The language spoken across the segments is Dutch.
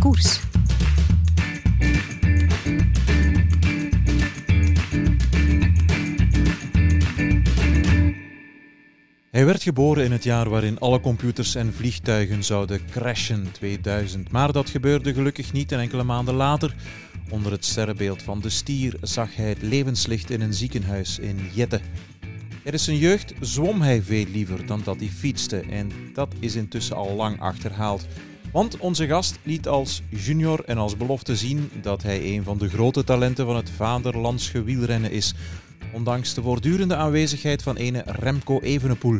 Koers. Hij werd geboren in het jaar waarin alle computers en vliegtuigen zouden crashen, 2000. Maar dat gebeurde gelukkig niet en enkele maanden later, onder het sterrenbeeld van de stier, zag hij het levenslicht in een ziekenhuis in Jette. Tijdens zijn jeugd zwom hij veel liever dan dat hij fietste en dat is intussen al lang achterhaald. Want onze gast liet als junior en als belofte zien dat hij een van de grote talenten van het vaderlandse wielrennen is, ondanks de voortdurende aanwezigheid van ene Remco Evenepoel.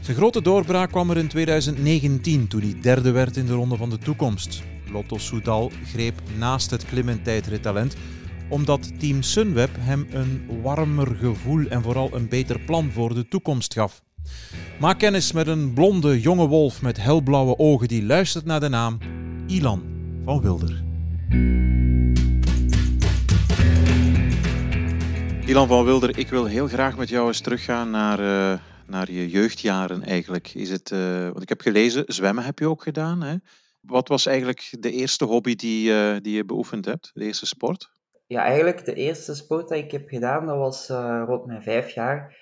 Zijn grote doorbraak kwam er in 2019 toen hij derde werd in de Ronde van de Toekomst. Lotto Soudal greep naast het klimmen tijdrittalent omdat Team Sunweb hem een warmer gevoel en vooral een beter plan voor de toekomst gaf. Maak kennis met een blonde jonge wolf met helblauwe ogen die luistert naar de naam Ilan van Wilder. Ilan van Wilder, ik wil heel graag met jou eens teruggaan naar, uh, naar je jeugdjaren eigenlijk. Is het, uh, want ik heb gelezen, zwemmen heb je ook gedaan. Hè? Wat was eigenlijk de eerste hobby die, uh, die je beoefend hebt, de eerste sport? Ja, eigenlijk de eerste sport dat ik heb gedaan, dat was rond mijn vijf jaar,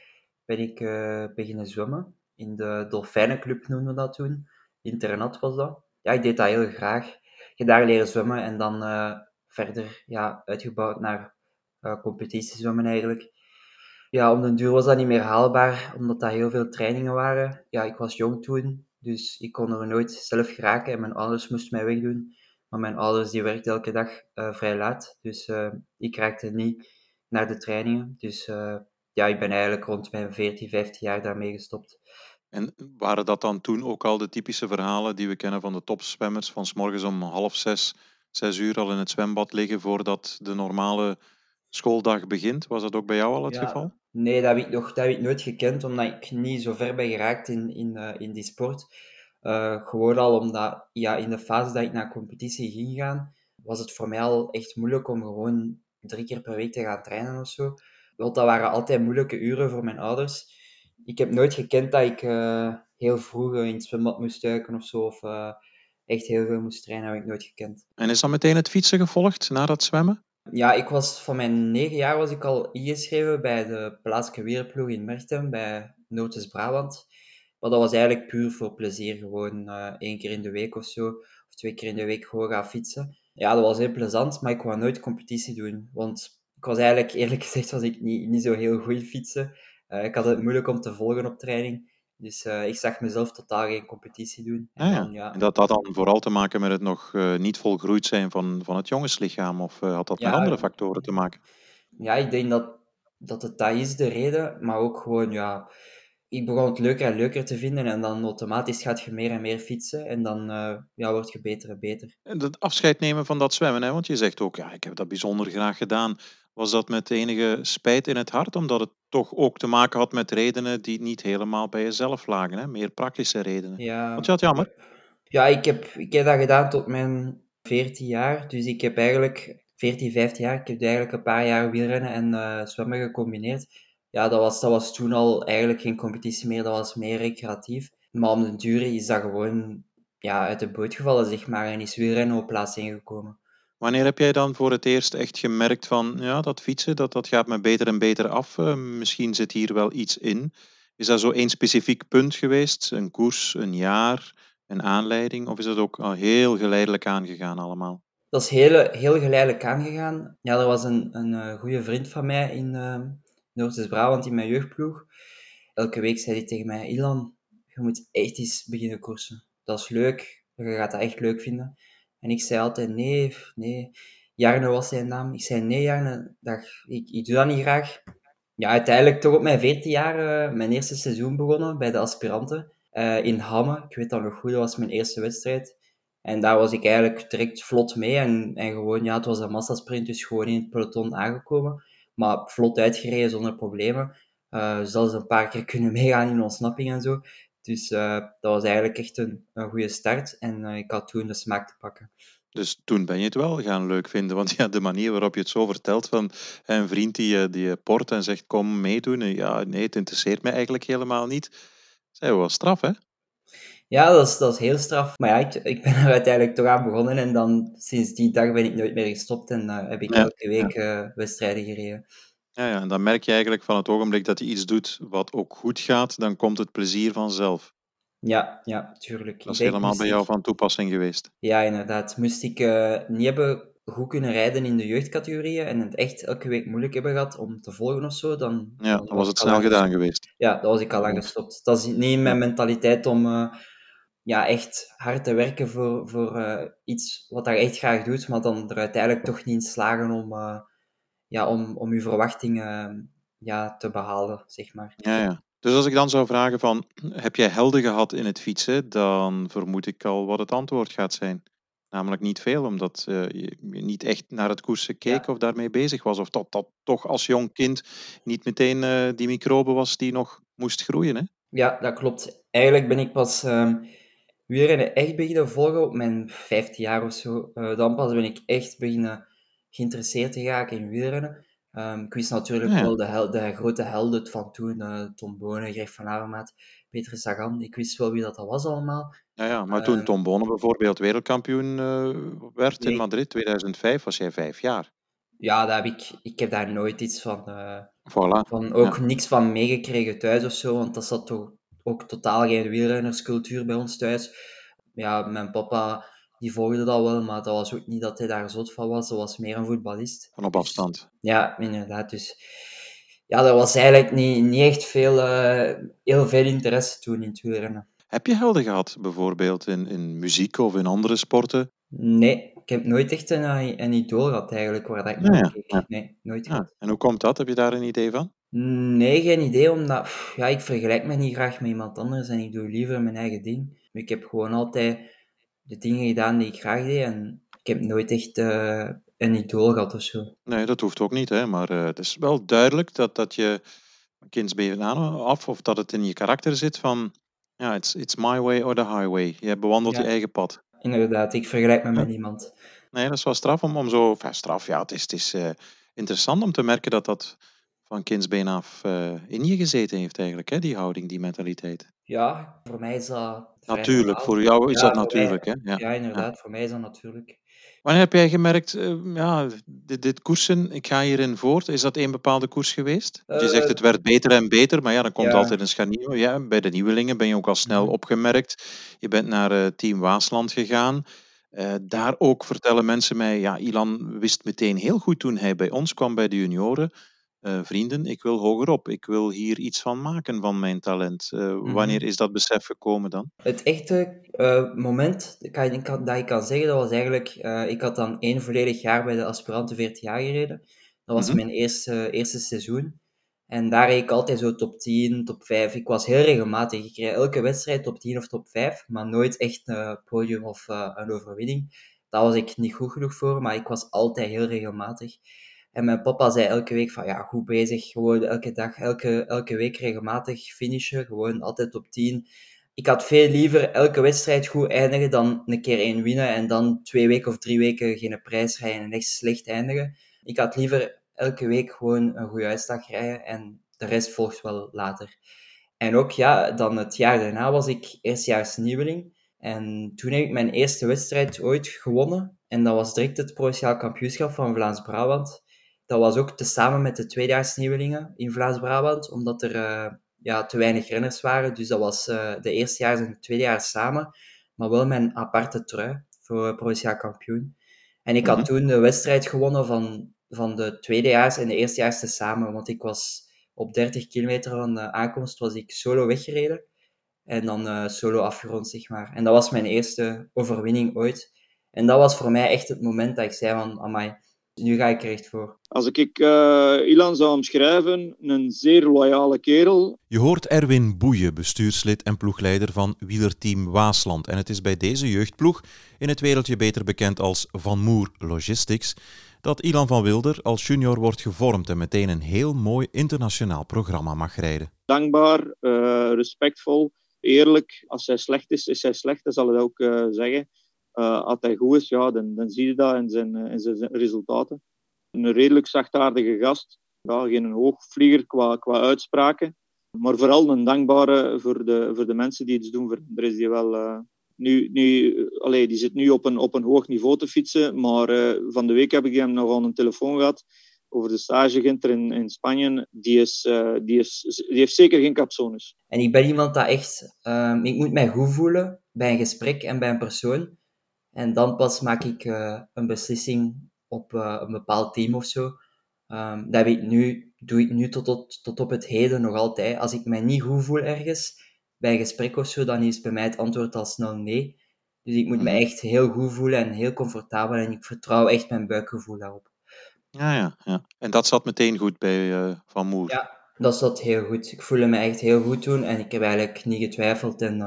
ben ik beginnen zwemmen. In de Dolfijnenclub noemden we dat toen. Internat was dat. Ja, ik deed dat heel graag. Je daar leren zwemmen en dan verder ja, uitgebouwd naar uh, competitiezwemmen eigenlijk. Ja, om den duur was dat niet meer haalbaar, omdat dat heel veel trainingen waren. Ja, ik was jong toen, dus ik kon er nooit zelf geraken en mijn ouders moesten mij wegdoen. Maar mijn ouders die werkten elke dag uh, vrij laat, dus uh, ik raakte niet naar de trainingen. Dus ja, ik ben eigenlijk rond mijn 14, 15 jaar daarmee gestopt. En waren dat dan toen ook al de typische verhalen die we kennen van de topzwemmers? Van s morgens om half zes, zes uur al in het zwembad liggen voordat de normale schooldag begint. Was dat ook bij jou al het geval? Nee, dat heb, ik nog, dat heb ik nooit gekend, omdat ik niet zo ver ben geraakt in, in, uh, in die sport. Uh, gewoon al omdat ja, in de fase dat ik naar competitie ging gaan, was het voor mij al echt moeilijk om gewoon drie keer per week te gaan trainen of zo. Want dat waren altijd moeilijke uren voor mijn ouders. Ik heb nooit gekend dat ik uh, heel vroeg in het zwembad moest duiken of zo. Of echt heel veel moest trainen, heb ik nooit gekend. En is dan meteen het fietsen gevolgd na dat zwemmen? Ja, ik was van mijn negen jaar was ik al ingeschreven bij de plaatselijke weerploeg in Merchtem, bij Notus Brabant. Maar dat was eigenlijk puur voor plezier, gewoon uh, één keer in de week of zo, of twee keer in de week gewoon gaan fietsen. Ja, dat was heel plezant, maar ik wou nooit competitie doen, want ik was eigenlijk, eerlijk gezegd, was ik niet, niet zo heel goed fietsen. Uh, ik had het moeilijk om te volgen op training. Dus uh, ik zag mezelf totaal geen competitie doen. En, ah, ja. Dan, ja. en dat had dan vooral te maken met het nog uh, niet volgroeid zijn van, van het jongenslichaam? Of had dat ja, met andere factoren te maken? Ja, ik denk dat, dat het dat is de reden. Maar ook gewoon, ja... Ik begon het leuker en leuker te vinden. En dan automatisch gaat je meer en meer fietsen. En dan ja, word je beter en beter. En het afscheid nemen van dat zwemmen, hè? want je zegt ook... Ja, ik heb dat bijzonder graag gedaan. Was dat met enige spijt in het hart, omdat het toch ook te maken had met redenen die niet helemaal bij jezelf lagen, hè? meer praktische redenen? Ja, Vond je dat jammer? Ja, ik heb, ik heb dat gedaan tot mijn 14 jaar. Dus ik heb eigenlijk 14, 15 jaar, ik heb eigenlijk een paar jaar wielrennen en uh, zwemmen gecombineerd. Ja, dat was, dat was toen al eigenlijk geen competitie meer, dat was meer recreatief. Maar om de duur is dat gewoon ja, uit de boot gevallen, zeg maar, en is wielrennen op plaats ingekomen. Wanneer heb jij dan voor het eerst echt gemerkt van, ja, dat fietsen, dat, dat gaat me beter en beter af. Uh, misschien zit hier wel iets in. Is dat zo één specifiek punt geweest? Een koers, een jaar, een aanleiding? Of is dat ook al heel geleidelijk aangegaan allemaal? Dat is heel, heel geleidelijk aangegaan. Ja, er was een, een uh, goede vriend van mij in uh, Noord-Brabant in mijn jeugdploeg. Elke week zei hij tegen mij, Ilan, je moet echt eens beginnen koersen. Dat is leuk, je gaat dat echt leuk vinden. En ik zei altijd nee, nee. Jarne was zijn naam. Ik zei nee, Jarne, dat, ik, ik doe dat niet graag. Ja, uiteindelijk toch op mijn 14 jaar uh, mijn eerste seizoen begonnen bij de aspiranten uh, in Hamme. Ik weet dat nog goed, dat was mijn eerste wedstrijd. En daar was ik eigenlijk direct vlot mee. En, en gewoon, ja, het was een massasprint, dus gewoon in het peloton aangekomen. Maar vlot uitgereden zonder problemen. Uh, zelfs een paar keer kunnen meegaan in ontsnapping en zo. Dus uh, dat was eigenlijk echt een, een goede start en uh, ik had toen de smaak te pakken. Dus toen ben je het wel gaan leuk vinden, want ja, de manier waarop je het zo vertelt van een vriend die, eh, die port en zegt kom meedoen, ja nee, het interesseert mij eigenlijk helemaal niet. Zij wel straf hè? Ja, dat is, dat is heel straf. Maar ja, ik, ik ben er uiteindelijk toch aan begonnen en dan sinds die dag ben ik nooit meer gestopt en uh, heb ik elke week wedstrijden gereden. Ja, ja, en dan merk je eigenlijk van het ogenblik dat je iets doet wat ook goed gaat, dan komt het plezier vanzelf. Ja, ja, tuurlijk. Dat is helemaal bij jou van toepassing geweest. Ja, inderdaad. Moest ik uh, niet hebben goed kunnen rijden in de jeugdcategorieën en het echt elke week moeilijk hebben gehad om te volgen of zo, dan... Ja, dan, was het snel gedaan geweest. Ja, dat was ik al lang gestopt. Dat is niet mijn mentaliteit om uh, ja, echt hard te werken voor, voor uh, iets wat je echt graag doet, maar dan er uiteindelijk toch niet in slagen om, ja, om, om je verwachtingen ja, te behalen, zeg maar. Ja, ja. Dus als ik dan zou vragen van, heb jij helden gehad in het fietsen, dan vermoed ik al wat het antwoord gaat zijn. Namelijk niet veel, omdat uh, je niet echt naar het koersen keek ja. of daarmee bezig was. Of dat dat toch als jong kind niet meteen uh, die microbe was die nog moest groeien. Hè? Ja, dat klopt. Eigenlijk ben ik pas um, wielrennen echt beginnen volgen op mijn 15 jaar of zo. Uh, dan pas ben ik echt beginnen geïnteresseerd te raken in wielrennen. Um, ik wist natuurlijk ja. wel de, hel de, grote helden van toen, Tom Bonen, Greg van Avermaat, Peter Sagan. Ik wist wel wie dat, dat was allemaal. Ja, ja, maar toen Tom Bonen bijvoorbeeld wereldkampioen uh, werd in Madrid 2005, was jij vijf jaar. Ja, daar heb ik, ik heb daar nooit iets van, uh, voilà. van ook ja. niks van meegekregen thuis of zo, want dat zat toch ook totaal geen wielrennerscultuur bij ons thuis. Ja, mijn papa die volgde dat wel, maar dat was ook niet dat hij daar zot van was. Dat was meer een voetballist. Van op afstand. Ja, inderdaad. Dus ja, er was eigenlijk niet, niet echt veel, uh, heel veel interesse toen in het wielrennen. Heb je helden gehad, bijvoorbeeld in, in muziek of in andere sporten? Nee, ik heb nooit echt een, een idool gehad eigenlijk, waar dat ik naar keek. Ja. Nee, nooit ja. En hoe komt dat? Heb je daar een idee van? Nee, geen idee, omdat ja, ik vergelijk me niet graag met iemand anders en ik doe liever mijn eigen ding. Ik heb gewoon altijd de dingen gedaan die ik graag deed en ik heb nooit echt uh, een idool gehad of zo. Nee, dat hoeft ook niet, hè? maar uh, het is wel duidelijk dat, dat je kindsbeen af of dat het in je karakter zit van ja, it's, it's my way or the highway. Je bewandelt Ja. je eigen pad. Inderdaad, ik vergelijk me met niemand. Nee, dat is wel straf om, om zo... Enfin, straf, ja, het is, het is eh, interessant om te merken dat dat van kindsbeen af eh, in je gezeten heeft eigenlijk, hè, die houding, die mentaliteit. Ja, voor mij is dat Natuurlijk, voor jou is Ja, dat mij- natuurlijk, hè. Ja. Ja, inderdaad, voor mij is dat natuurlijk. Wanneer heb jij gemerkt, eh, ja, dit, dit koersen, ik ga hierin voort. Is dat één bepaalde koers geweest? Je zegt Eh, het werd beter en beter, maar ja, dan komt ja. altijd een scharnier. Ja, bij de nieuwelingen ben je ook al snel Mhm. opgemerkt. Je bent naar eh, Team Waasland gegaan. Eh, daar ook vertellen mensen mij, ja, Ilan wist meteen heel goed toen hij bij ons kwam bij de junioren. Eh, vrienden, ik wil hogerop. Ik wil hier iets van maken van mijn talent. Eh, Mhm. Wanneer is dat besef gekomen dan? Het echte eh, moment dat ik, kan- kan- dat ik kan zeggen, dat was eigenlijk... eh, ik had dan één volledig jaar bij de Aspirante 14 jaar gereden. Dat was Mhm. mijn eerste, eerste seizoen. En daar reed ik altijd zo top 10, top 5. Ik was heel regelmatig. Ik reed elke wedstrijd top 10 of top 5, maar nooit echt een podium of eh, een overwinning. Daar was ik niet goed genoeg voor, maar ik was altijd heel regelmatig. En mijn papa zei elke week van, ja, goed bezig. Gewoon elke dag, elke, elke week regelmatig finishen. Gewoon altijd top 10. Ik had veel liever elke wedstrijd goed eindigen dan een keer één winnen en dan twee weken of drie weken geen prijs rijden en echt slecht eindigen. Ik had liever elke week gewoon een goede uitslag rijden en de rest volgt wel later. En ook, ja, dan het jaar daarna was ik eerstejaars nieuweling. En toen heb ik mijn eerste wedstrijd ooit gewonnen. En dat was direct het provinciaal kampioenschap van Vlaams-Brabant. Dat was ook tezamen met de tweedejaars nieuwelingen in Vlaams-Brabant, omdat er eh, ja, te weinig renners waren. Dus dat was eh, de eerstejaars en de tweedejaars samen. Maar wel mijn aparte trui voor provinciaal kampioen. En ik had Mhm. toen de wedstrijd gewonnen van, van de tweedejaars en de eerstejaars tezamen. Want ik was op 30 kilometer van de aankomst was ik solo weggereden. En dan eh, solo afgerond, zeg maar. En dat was mijn eerste overwinning ooit. En dat was voor mij echt het moment dat ik zei van, amai, nu ga ik er echt voor. Als ik eh, Ilan zou omschrijven, een zeer loyale kerel. Je hoort Erwin Boeien, bestuurslid en ploegleider van wielerteam Waasland. En het is bij deze jeugdploeg, in het wereldje beter bekend als Van Moer Logistics, dat Ilan van Wilder als junior wordt gevormd en meteen een heel mooi internationaal programma mag rijden. Dankbaar, eh, respectvol, eerlijk. Als hij slecht is, is hij slecht, dat zal hij ook eh, zeggen. Eh, als hij goed is, ja, dan, dan zie je dat in zijn, eh, in zijn resultaten. Een redelijk zachtaardige gast. Ja, geen hoogvlieger qua, qua uitspraken. Maar vooral een dankbare voor de, voor de mensen die iets doen. Er is die wel... Uh, nu, nu, allee, die zit nu op een, op een hoog niveau te fietsen, maar van de week heb ik hem nog aan een telefoon gehad over de stage Ginter in, in Spanje. Die, is, die, is, die heeft zeker geen capsones. En ik ben iemand dat echt... Um, ik moet mij goed voelen bij een gesprek en bij een persoon. En dan pas maak ik uh, een beslissing op uh, een bepaald team of zo. Um, dat ik nu, doe ik nu tot, tot, tot op het heden nog altijd. Als ik mij niet goed voel ergens, bij een gesprek of zo, dan is bij mij het antwoord al snel nee. Dus ik moet me echt heel goed voelen en heel comfortabel. En ik vertrouw echt mijn buikgevoel daarop. Ja, ja, ja. En dat zat meteen goed bij uh, Van Moer? Ja, dat zat heel goed. Ik voelde me echt heel goed toen. En ik heb eigenlijk niet getwijfeld. En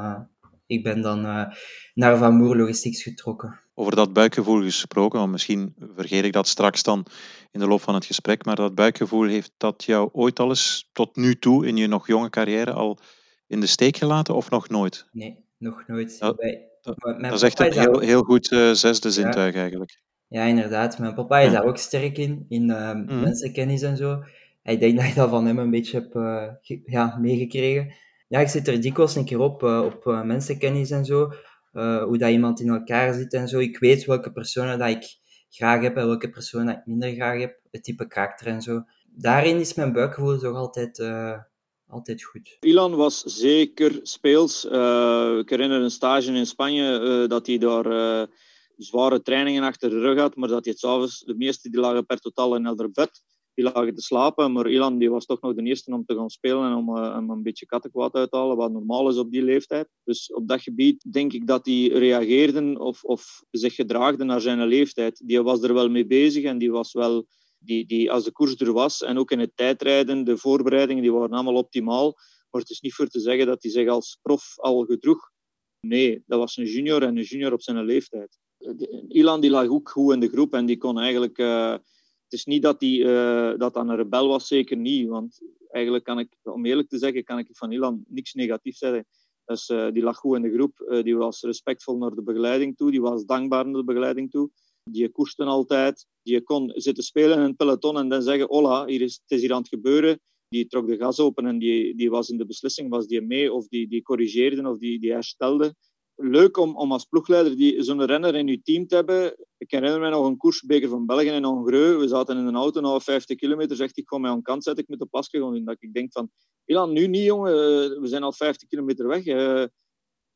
ik ben dan uh, naar Van Moer Logistics getrokken. Over dat buikgevoel gesproken, want misschien vergeet ik dat straks dan in de loop van het gesprek, maar dat buikgevoel, heeft dat jou ooit al eens tot nu toe in je nog jonge carrière al in de steek gelaten of nog nooit? Nee, nog nooit. Dat, Bij, dat, dat is echt een heel, heel goed uh, zesde zintuig ja. eigenlijk. Ja, inderdaad. Mijn papa is ja. daar ook sterk in, in uh, mm. mensenkennis en zo. Ik denk dat ik dat van hem een beetje heb uh, ja, meegekregen. Ja, ik zit er dikwijls een keer op, op mensenkennis en zo. hoe dat iemand in elkaar zit en zo. Ik weet welke personen dat ik graag heb en welke personen dat ik minder graag heb. Het type karakter en zo. Daarin is mijn buikgevoel toch altijd altijd goed. Ilan was zeker speels. Ik herinner een stage in Spanje dat hij daar zware trainingen achter de rug had, maar dat hij het s'avonds, de meeste die lagen per totaal in elder bed, die lagen te slapen. Maar Ilan die was toch nog de eerste om te gaan spelen en om, om een beetje kattenkwaad uit te halen, wat normaal is op die leeftijd. Dus op dat gebied denk ik dat hij reageerde of, of zich gedraagde naar zijn leeftijd. Die was er wel mee bezig en die was wel die, die, als de koers er was en ook in het tijdrijden, de voorbereidingen, die waren allemaal optimaal. Maar het is niet voor te zeggen dat hij zich als prof al gedroeg. Nee, dat was een junior en een junior op zijn leeftijd. Ilan die lag ook goed in de groep en die kon eigenlijk... Uh, het is niet dat hij uh, dat een rebel was, zeker niet. Want eigenlijk kan ik, om eerlijk te zeggen, kan ik van Ilan niks negatiefs zeggen. Dus, uh, die lag goed in de groep, die was respectvol naar de begeleiding toe, die was dankbaar naar de begeleiding toe. Die koersten altijd. Die kon zitten spelen in een peloton en dan zeggen, hola, hier is, het is hier aan het gebeuren. Die trok de gas open en die, die was in de beslissing, was die mee of die, die corrigeerde of die, die herstelde. Leuk om, om als ploegleider die, zo'n renner in je team te hebben. Ik herinner me nog een koersbeker van België in Hongreu. We zaten in een auto na 50 kilometer. Zegt ik, ga mij aan kant zetten, ik moet de pas gaan doen. Dat ik denk van, Ilan, nu niet jongen, we zijn al 50 kilometer weg.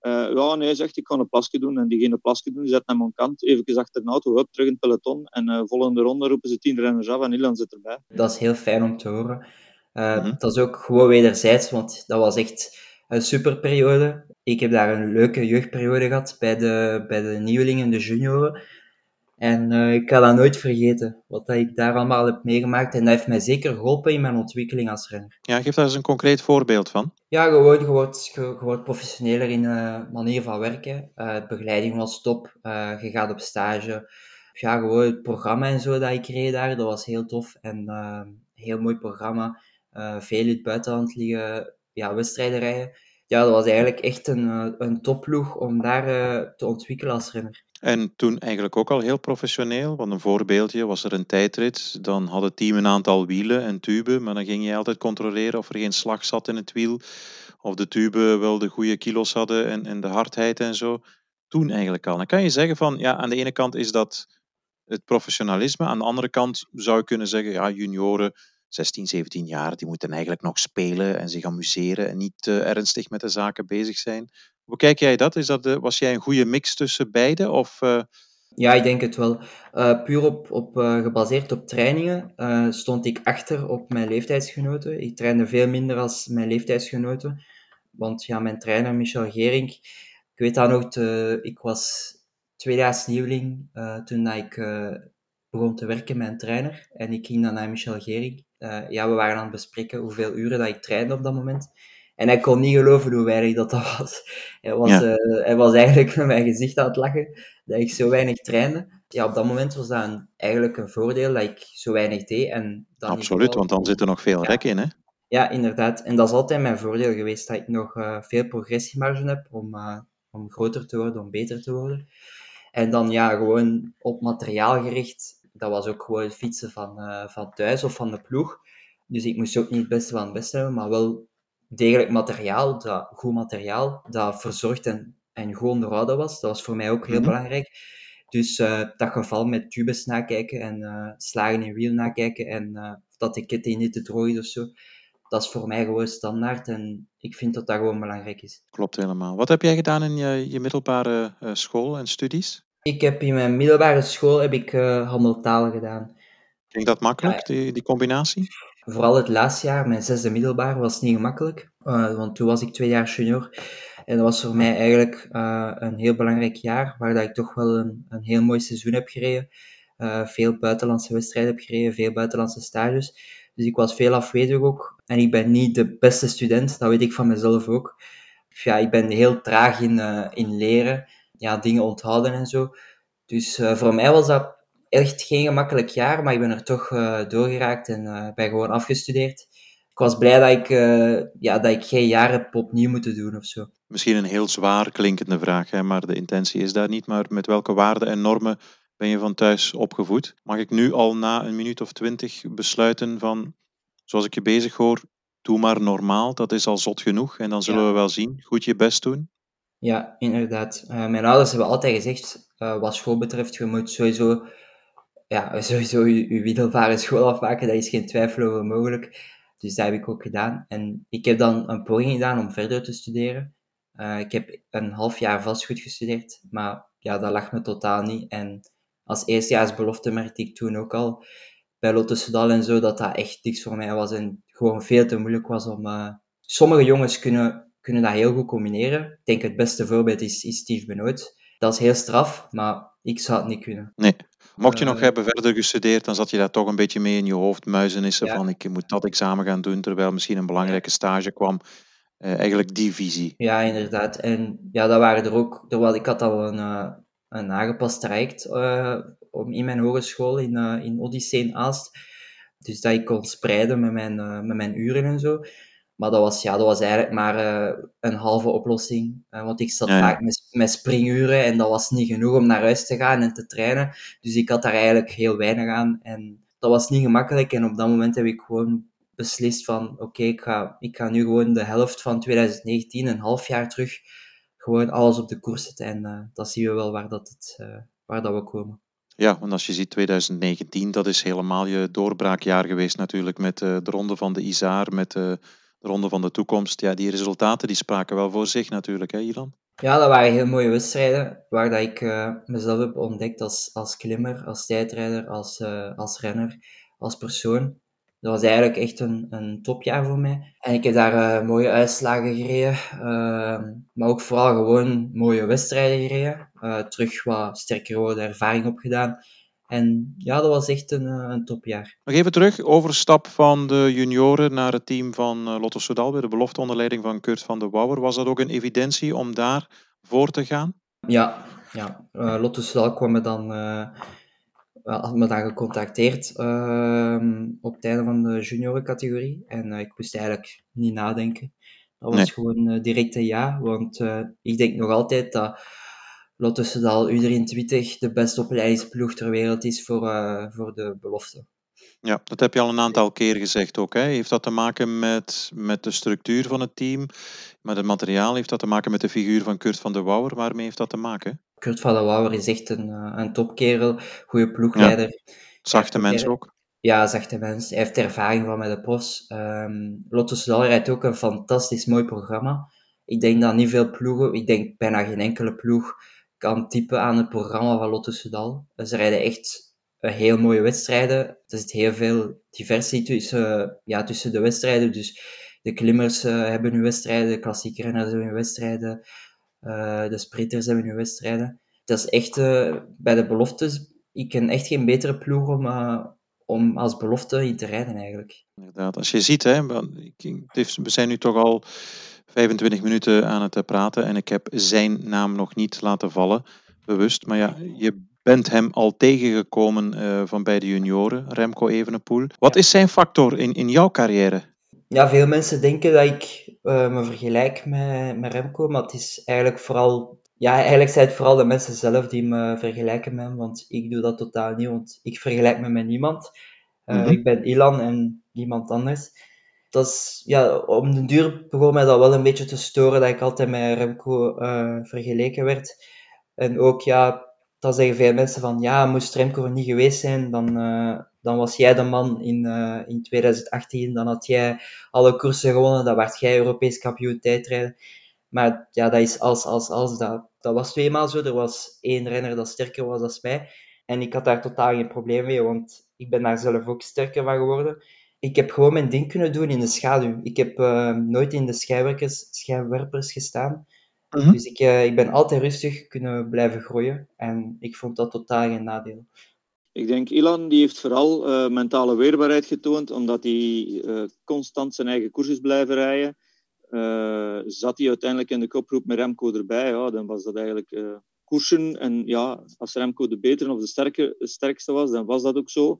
Uh, ja, nee, zegt ik kan een plasje doen. En die ging een plasje doen, die zet hem aan kant, even achter de auto, hup, terug in het peloton. En uh, volgende ronde roepen ze tien renners af en Ilan zit erbij. Dat is heel fijn om te horen. Uh, mm -hmm. Dat is ook gewoon wederzijds, want dat was echt een superperiode. Ik heb daar een leuke jeugdperiode gehad bij de, bij de nieuwelingen, de junioren. En uh, ik ga dat nooit vergeten, wat dat ik daar allemaal heb meegemaakt. En dat heeft mij zeker geholpen in mijn ontwikkeling als renner. Ja, geef daar eens een concreet voorbeeld van. Ja, gewoon, je wordt, je, je wordt professioneler in de manier van werken. Uh, de begeleiding was top. Uh, je gaat op stage. Ja, gewoon het programma en zo dat ik reed daar, dat was heel tof. En heel mooi programma. veel in het buitenland liggen, ja, wedstrijden rijden. Ja, dat was eigenlijk echt een, een topploeg om daar te ontwikkelen als renner. En toen eigenlijk ook al heel professioneel, want een voorbeeldje, was er een tijdrit, dan had het team een aantal wielen en tuben, maar dan ging je altijd controleren of er geen slag zat in het wiel, of de tuben wel de goede kilo's hadden en, en de hardheid en zo. Toen eigenlijk al. Dan kan je zeggen van, ja, aan de ene kant is dat het professionalisme, aan de andere kant zou je kunnen zeggen, ja, junioren, 16, 17 jaar, die moeten eigenlijk nog spelen en zich amuseren en niet uh, ernstig met de zaken bezig zijn. Hoe kijk jij dat? Is dat was jij een goede mix tussen beide? Of, uh... Ja, ik denk het wel. Uh, puur op, op, gebaseerd op trainingen stond ik achter op mijn leeftijdsgenoten. Ik trainde veel minder als mijn leeftijdsgenoten. Want ja, mijn trainer Michel Gering, ik weet dat nog, te, ik was tweedehands nieuweling toen ik begon te werken met een trainer. En ik ging dan naar Michel Gering. Ja, we waren aan het bespreken hoeveel uren dat ik trainde op dat moment. En hij kon niet geloven hoe weinig dat, dat was. Hij was, ja. uh, hij was eigenlijk met mijn gezicht aan het lachen dat ik zo weinig trainde. Ja, op dat moment was dat een, eigenlijk een voordeel dat ik zo weinig deed. En dan Absoluut, want dan zit er nog veel ja. rek in, hè? Ja, inderdaad. En dat is altijd mijn voordeel geweest, dat ik nog uh, veel progressiemarge heb om, uh, om groter te worden, om beter te worden. En dan ja, gewoon op materiaal gericht. Dat was ook gewoon fietsen van, van thuis of van de ploeg. Dus ik moest ook niet het beste van het beste hebben, maar wel degelijk materiaal, dat, goed materiaal, dat verzorgd en, en goed onderhouden was. Dat was voor mij ook heel Mhm. belangrijk. Dus eh, dat geval met tubes nakijken en eh, slagen in wiel nakijken en eh, of dat de ketting niet te droog is of zo, dat is voor mij gewoon standaard en ik vind dat dat gewoon belangrijk is. Klopt helemaal. Wat heb jij gedaan in je, je middelbare eh, school en studies? Ik heb in mijn middelbare school heb ik eh handeltaal gedaan. Ging dat makkelijk, die, die combinatie? Vooral het laatste jaar, mijn zesde middelbaar, was niet gemakkelijk. eh, want toen was ik twee jaar junior. En dat was voor mij eigenlijk eh, een heel belangrijk jaar, waar dat ik toch wel een, een heel mooi seizoen heb gereden. Eh, veel buitenlandse wedstrijden heb gereden, veel buitenlandse stages. Dus ik was veel afwezig ook. En ik ben niet de beste student, dat weet ik van mezelf ook. Ja, ik ben heel traag in, eh, in leren, ja, dingen onthouden en zo. Dus eh, voor mij was dat echt geen gemakkelijk jaar, maar ik ben er toch uh, doorgeraakt en uh, ben gewoon afgestudeerd. Ik was blij dat ik, ja, dat ik geen jaar heb opnieuw moeten doen of zo. Misschien een heel zwaar klinkende vraag, hè, maar de intentie is daar niet. Maar met welke waarden en normen ben je van thuis opgevoed? Mag ik nu al na een minuut of twintig besluiten van, zoals ik je bezig hoor, doe maar normaal, dat is al zot genoeg en dan zullen ja. we wel zien. Goed je best doen. Ja, inderdaad. mijn ouders hebben altijd gezegd, wat school betreft, je moet sowieso ja, sowieso je, je middelbare school afmaken, dat is geen twijfel over mogelijk. Dus dat heb ik ook gedaan. En ik heb dan een poging gedaan om verder te studeren. Uh, ik heb een half jaar vastgoed gestudeerd, maar ja, dat lag me totaal niet. En als eerstejaarsbelofte merkte ik toen ook al bij Lotte en zo, dat dat echt niks voor mij was en gewoon veel te moeilijk was om... Sommige jongens kunnen, kunnen dat heel goed combineren. Ik denk het beste voorbeeld is, is Steve Benoot. Dat is heel straf, maar ik zou het niet kunnen. Nee, Mocht je nog uh, hebben verder gestudeerd, dan zat je daar toch een beetje mee in je hoofd. Muizenissen ja. van ik moet dat examen gaan doen, terwijl misschien een belangrijke stage kwam. Uh, eigenlijk die visie. Ja, inderdaad. En ja, dat waren er ook. Terwijl ik had al een, uh, een aangepast traject om in mijn hogeschool in, in Odyssee in Aalst. Dus dat ik kon spreiden met mijn, met mijn uren en zo. Maar dat was, ja, dat was eigenlijk maar uh, een halve oplossing. Uh, want ik zat ja, vaak met, met springuren en dat was niet genoeg om naar huis te gaan en te trainen. Dus ik had daar eigenlijk heel weinig aan. En dat was niet gemakkelijk. En op dat moment heb ik gewoon beslist van... Oké, okay, ik, ga, ik ga nu gewoon de helft van 2019, een half jaar terug, gewoon alles op de koers zetten. En uh, dan zien we wel waar, dat het, waar dat we komen. Ja, want als je ziet 2019, dat is helemaal je doorbraakjaar geweest natuurlijk. Met de ronde van de Isaar, met de Ronde van de Toekomst. Ja, die resultaten die spraken wel voor zich natuurlijk, hè Ilan? Ja, dat waren heel mooie wedstrijden, waar dat ik uh, mezelf heb ontdekt als, als klimmer, als tijdrijder, als, uh, als renner, als persoon. Dat was eigenlijk echt een, een topjaar voor mij. En ik heb daar uh, mooie uitslagen gereden, ehm, maar ook vooral gewoon mooie wedstrijden gereden. terug wat sterker worden, ervaring opgedaan. En ja, dat was echt een, een topjaar. Nog even terug, overstap van de junioren naar het team van Lotto Soudal, bij de belofte onder leiding van Kurt van de Wouwer. Was dat ook een evidentie om daar voor te gaan? Ja, ja. Uh, Lotto Soudal kwam me dan, uh, had me dan gecontacteerd uh, op het einde van de juniorencategorie. En ik moest eigenlijk niet nadenken. Dat was nee. gewoon direct een ja, want ik denk nog altijd dat Soudal U23 de beste opleidingsploeg ter wereld is voor, uh, voor de belofte. Ja, dat heb je al een aantal keer gezegd ook. Hè? Heeft dat te maken met, met de structuur van het team, met het materiaal? Heeft dat te maken met de figuur van Kurt van der Wouwer? Waarmee heeft dat te maken? Kurt van der Wouwer is echt een, een topkerel, goede ploegleider. Ja. Zachte mens ook. Ja, zachte mens. Hij heeft ervaring van met de profs. Um, Lotto Soudal rijdt ook een fantastisch mooi programma. Ik denk dat niet veel ploegen, ik denk bijna geen enkele ploeg kan typen aan het programma van Lotto Soudal. Ze rijden echt heel mooie wedstrijden. Er zit heel veel diversie tussen, ja, tussen de wedstrijden. Dus de klimmers uh, hebben hun wedstrijden, de klassieke renners hebben hun wedstrijden, uh, de sprinters hebben hun wedstrijden. Dat is echt, bij de beloftes, ik ken echt geen betere ploeg om, om als belofte in te rijden eigenlijk. Inderdaad, als je ziet, hè, we zijn nu toch al 25 minuten aan het praten en ik heb zijn naam nog niet laten vallen, bewust. Maar ja, je bent hem al tegengekomen uh, van bij de junioren, Remco Evenepoel. Wat is zijn factor in, in jouw carrière? Ja, veel mensen denken dat ik uh, me vergelijk met, met Remco, maar het is eigenlijk vooral... Ja, eigenlijk zijn het vooral de mensen zelf die me vergelijken met hem, want ik doe dat totaal niet, want ik vergelijk me met niemand. Uh, mm-hmm. Ik ben Ilan en niemand anders. Dat is, ja, om de duur begon mij dat wel een beetje te storen dat ik altijd met Remco uh, vergeleken werd. En ook, ja, dan zeggen veel mensen van, ja, moest Remco er niet geweest zijn, dan, uh, dan was jij de man in, uh, in 2018, dan had jij alle koersen gewonnen, dan werd jij Europees kampioen tijdrijden. Maar ja, dat is als, als, als. Dat, dat was tweemaal zo. Er was één renner dat sterker was dan mij. En ik had daar totaal geen probleem mee, want ik ben daar zelf ook sterker van geworden. Ik heb gewoon mijn ding kunnen doen in de schaduw. Ik heb uh, nooit in de schijnwerpers, schijnwerpers gestaan. Mhm. Dus ik, uh, ik ben altijd rustig kunnen blijven groeien. En ik vond dat totaal geen nadeel. Ik denk Ilan die heeft vooral uh, mentale weerbaarheid getoond, omdat hij constant zijn eigen koers is blijven rijden. zat hij uiteindelijk in de kopgroep met Remco erbij, ja, dan was dat eigenlijk koersen. En ja, als Remco de betere of de sterke, sterkste was, dan was dat ook zo.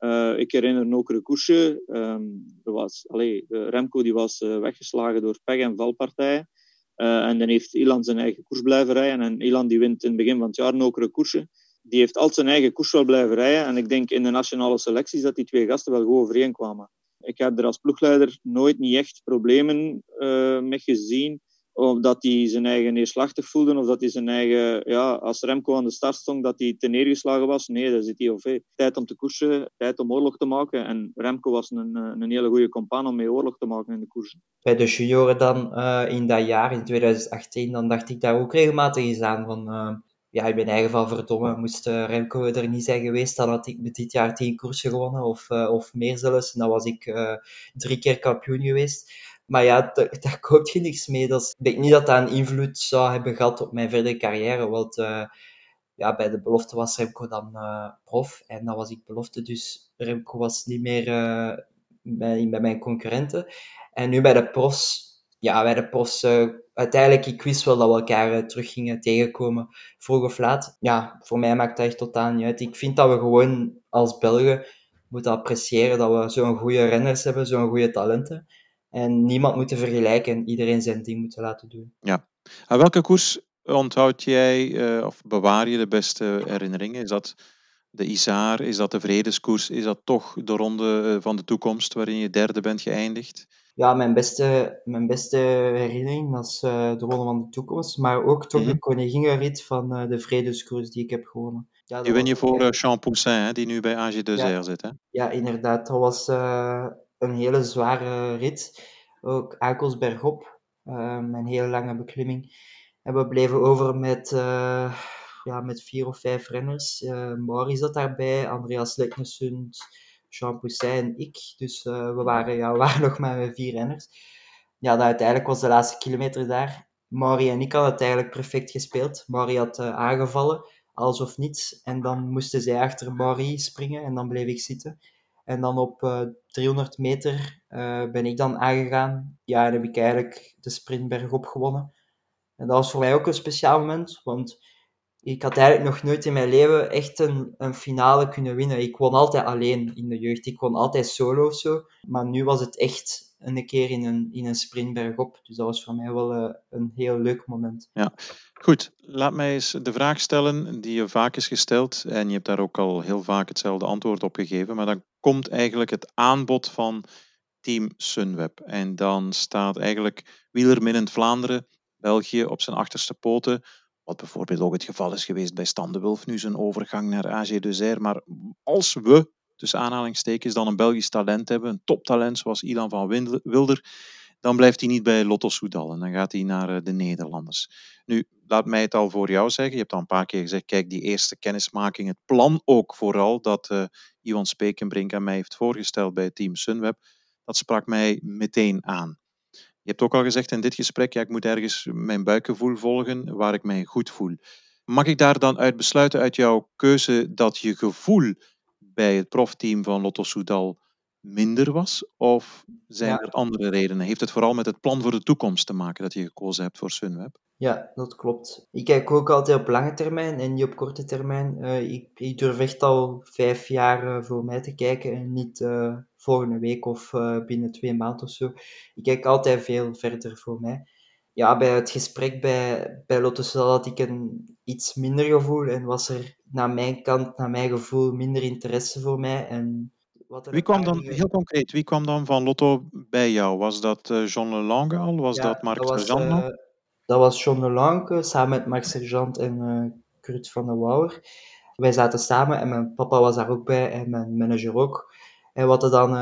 Uh, ik herinner een koersje. Um, was, allee, Remco die was uh, weggeslagen door pech- en valpartijen. En dan heeft Ilan zijn eigen koers blijven rijden. En Ilan die wint in het begin van het jaar een koersje. Die heeft altijd zijn eigen koers wel blijven rijden. En ik denk in de nationale selecties dat die twee gasten wel goed overeenkwamen. Ik heb er als ploegleider nooit niet echt problemen mee gezien omdat hij zijn eigen neerslachtig voelde of dat hij zijn eigen, ja, als Remco aan de start stond, dat hij te neergeslagen was. Nee, dat zit hij hey, tijd om te koersen, tijd om oorlog te maken. En Remco was een, een hele goede compaan om mee oorlog te maken in de koersen. Bij de junioren dan uh, in dat jaar, in 2018, dan dacht ik daar ook regelmatig eens aan van... Uh, ja, in mijn eigen geval verdomme, moest Remco er niet zijn geweest, dan had ik dit jaar tien koersen gewonnen, of, of meer zelfs. En dan was ik drie keer kampioen geweest. Maar ja, daar, koopt je niks mee. Dat ik denk niet dat dat een invloed zou hebben gehad op mijn verdere carrière. Want uh, ja, bij de belofte was Remco dan uh, prof. En dan was ik belofte, dus Remco was niet meer uh, bij, bij mijn concurrenten. En nu bij de profs, ja, bij de profs, uiteindelijk, ik wist wel dat we elkaar terug gingen tegenkomen, vroeg of laat. Ja, voor mij maakt dat echt totaal niet uit. Ik vind dat we gewoon als Belgen moeten appreciëren dat we zo'n goede renners hebben, zo'n goede talenten. En niemand moeten vergelijken en iedereen zijn ding moeten laten doen. Ja. Aan welke koers onthoud jij uh, of bewaar je de beste herinneringen? Is dat de Isaar? Is dat de Vredeskoers? Is dat toch de ronde eh, van de toekomst waarin je derde bent geëindigd? Ja, mijn beste, mijn beste herinnering dat is uh, de ronde van de toekomst. Maar ook toch mm-hmm. de koninginrit van uh, de Vredeskoers die ik heb gewonnen. Ja, die win je voor uh, Jean Poussin, hè, die nu bij AG2R ja. zit. Hè? Ja, inderdaad. Dat was een hele zware rit. Ook Akels bergop, um, een hele lange beklimming. En we bleven over met, uh, ja, met vier of vijf renners. Uh, Mauri zat daarbij, Andreas Leknesund, Jean Poussin en ik. Dus uh, we, waren, ja, we waren nog maar met vier renners. Ja, uiteindelijk was de laatste kilometer daar. Mauri en ik hadden het eigenlijk perfect gespeeld. Mauri had aangevallen, alles of niets. En dan moesten zij achter Mauri springen en dan bleef ik zitten. En dan op uh, eh, 300 meter uh, ben ik dan aangegaan. Ja, en heb ik eigenlijk de sprintberg opgewonnen. En dat was voor mij ook een speciaal moment, want ik had eigenlijk nog nooit in mijn leven echt een, een finale kunnen winnen. Ik won altijd alleen in de jeugd. Ik won altijd solo of zo. Maar nu was het echt een keer in een, in een sprintberg op. Dus dat was voor mij wel uh, een heel leuk moment. Ja, goed. Laat mij eens de vraag stellen die je vaak is gesteld. En je hebt daar ook al heel vaak hetzelfde antwoord op gegeven. Maar dan komt eigenlijk het aanbod van Team Sunweb. En dan staat eigenlijk wielerminnend Vlaanderen, België op zijn achterste poten. Wat bijvoorbeeld ook het geval is geweest bij Stan de Wulf, nu zijn overgang naar AG2R. Maar als we, tussen aanhalingstekens, dan een Belgisch talent hebben, een toptalent zoals Ilan van Wilder, dan blijft hij niet bij Lotto Soudal en dan gaat hij naar eh, de Nederlanders. Nu, laat mij het al voor jou zeggen. Je hebt al een paar keer gezegd, kijk, die eerste kennismaking, het plan ook vooral dat uh, Iwan Spekenbrink aan mij heeft voorgesteld bij Team Sunweb, dat sprak mij meteen aan. Je hebt ook al gezegd in dit gesprek, ja, ik moet ergens mijn buikgevoel volgen waar ik mij goed voel. Mag ik daar dan uit besluiten uit jouw keuze dat je gevoel bij het profteam van Lotto Soudal minder was? Of zijn er andere redenen? Heeft het vooral met het plan voor de toekomst te maken dat je gekozen hebt voor Sunweb? Ja, dat klopt. Ik kijk ook altijd op lange termijn en niet op korte termijn. Uh, ik, ik, durf echt al vijf jaar uh, voor mij te kijken en niet uh, volgende week of binnen twee maanden of zo. Ik kijk altijd veel verder voor mij. Ja, bij het gesprek bij, bij Lotus had ik een iets minder gevoel en was er naar mijn kant, naar mijn gevoel, minder interesse voor mij. En wat wie kwam dan, heel concreet, wie kwam dan van Lotto bij jou? Was dat uh, John Lelange al? Was dat Mark Sergeant nog? Dat was John Lelange, samen met Mark Sergeant en Kurt van der Wouwer. Wij zaten samen en mijn papa was daar ook bij en mijn manager ook. En we hadden dan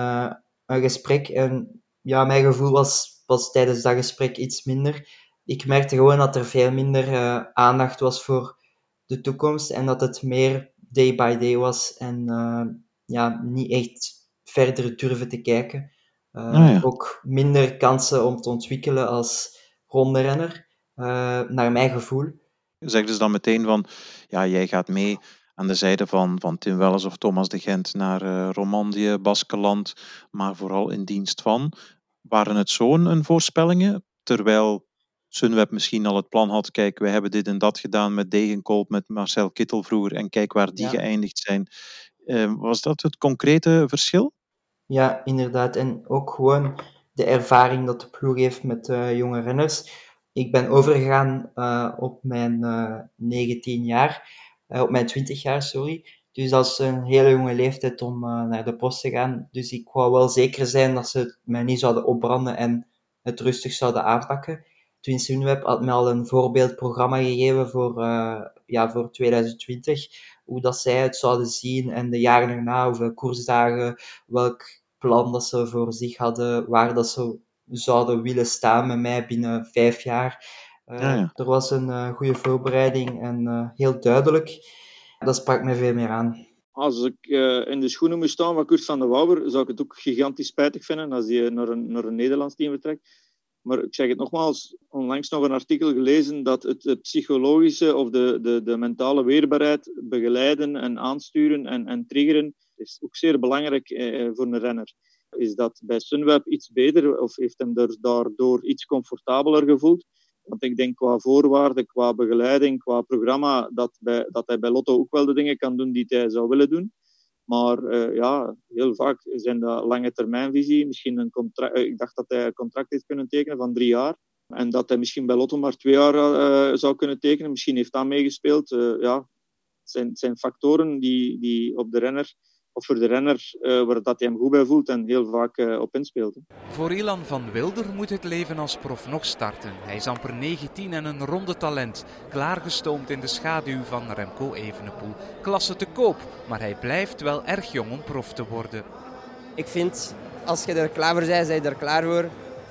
een gesprek en ja, mijn gevoel was, was tijdens dat gesprek iets minder. Ik merkte gewoon dat er veel minder uh, aandacht was voor de toekomst en dat het meer day by day was en uh, ja, niet echt verder durven te kijken. Uh, ja. Ook minder kansen om te ontwikkelen als ronderenner, naar mijn gevoel. Zeg dus dan meteen van, ja, jij gaat mee aan de zijde van, van Tim Welles of Thomas de Gent naar uh, Romandie, Baskeland, maar vooral in dienst van. Waren het zo'n een voorspellingen? Terwijl Sunweb misschien al het plan had, kijk, wij hebben dit en dat gedaan met Degenkolb, met Marcel Kittel vroeger, en kijk waar die ja. geëindigd zijn. Uh, was dat het concrete verschil? Ja, inderdaad. En ook gewoon de ervaring dat de ploeg heeft met uh, jonge renners. Ik ben overgegaan uh, op mijn 19 jaar, op mijn 20 jaar, sorry. Dus dat is een hele jonge leeftijd om naar de post te gaan. Dus ik wou wel zeker zijn dat ze mij niet zouden opbranden en het rustig zouden aanpakken. Twin Sunweb had me al een voorbeeldprogramma gegeven voor, uh, ja, voor 2020. Hoe dat zij het zouden zien en de jaren erna, hoeveel koersdagen, welk plan dat ze voor zich hadden, waar dat ze zouden willen staan met mij binnen vijf jaar. Uh, ja, ja. Er was een uh, goede voorbereiding en heel duidelijk. Dat sprak me veel meer aan. Als ik in de schoenen moest staan van Kurt van de Wouwer, zou ik het ook gigantisch spijtig vinden als hij naar een, naar een Nederlands team vertrekt. Maar ik zeg het nogmaals, onlangs nog een artikel gelezen dat het, psychologische of de, de, de mentale weerbaarheid begeleiden en aansturen en, en triggeren is ook zeer belangrijk eh, voor een renner. Is dat bij Sunweb iets beter of heeft hem er daardoor iets comfortabeler gevoeld? Want ik denk qua voorwaarden, qua begeleiding, qua programma, dat, bij, dat hij bij Lotto ook wel de dingen kan doen die hij zou willen doen. Maar uh, ja, heel vaak zijn dat lange termijnvisie. Misschien een contract, ik dacht dat hij een contract heeft kunnen tekenen van drie jaar. En dat hij misschien bij Lotto maar twee jaar uh, zou kunnen tekenen. Misschien heeft dat meegespeeld. Ja, het zijn, zijn factoren die, die op de renner of voor de renner uh, waar dat hij hem goed bij voelt en heel vaak uh, op inspeelt. Voor Ilan van Wilder moet het leven als prof nog starten. Hij is amper 19 en een ronde talent, klaargestoomd in de schaduw van Remco Evenepoel. Klasse te koop, maar hij blijft wel erg jong om prof te worden. Ik vind, als je er klaar voor bent, ben je er klaar voor.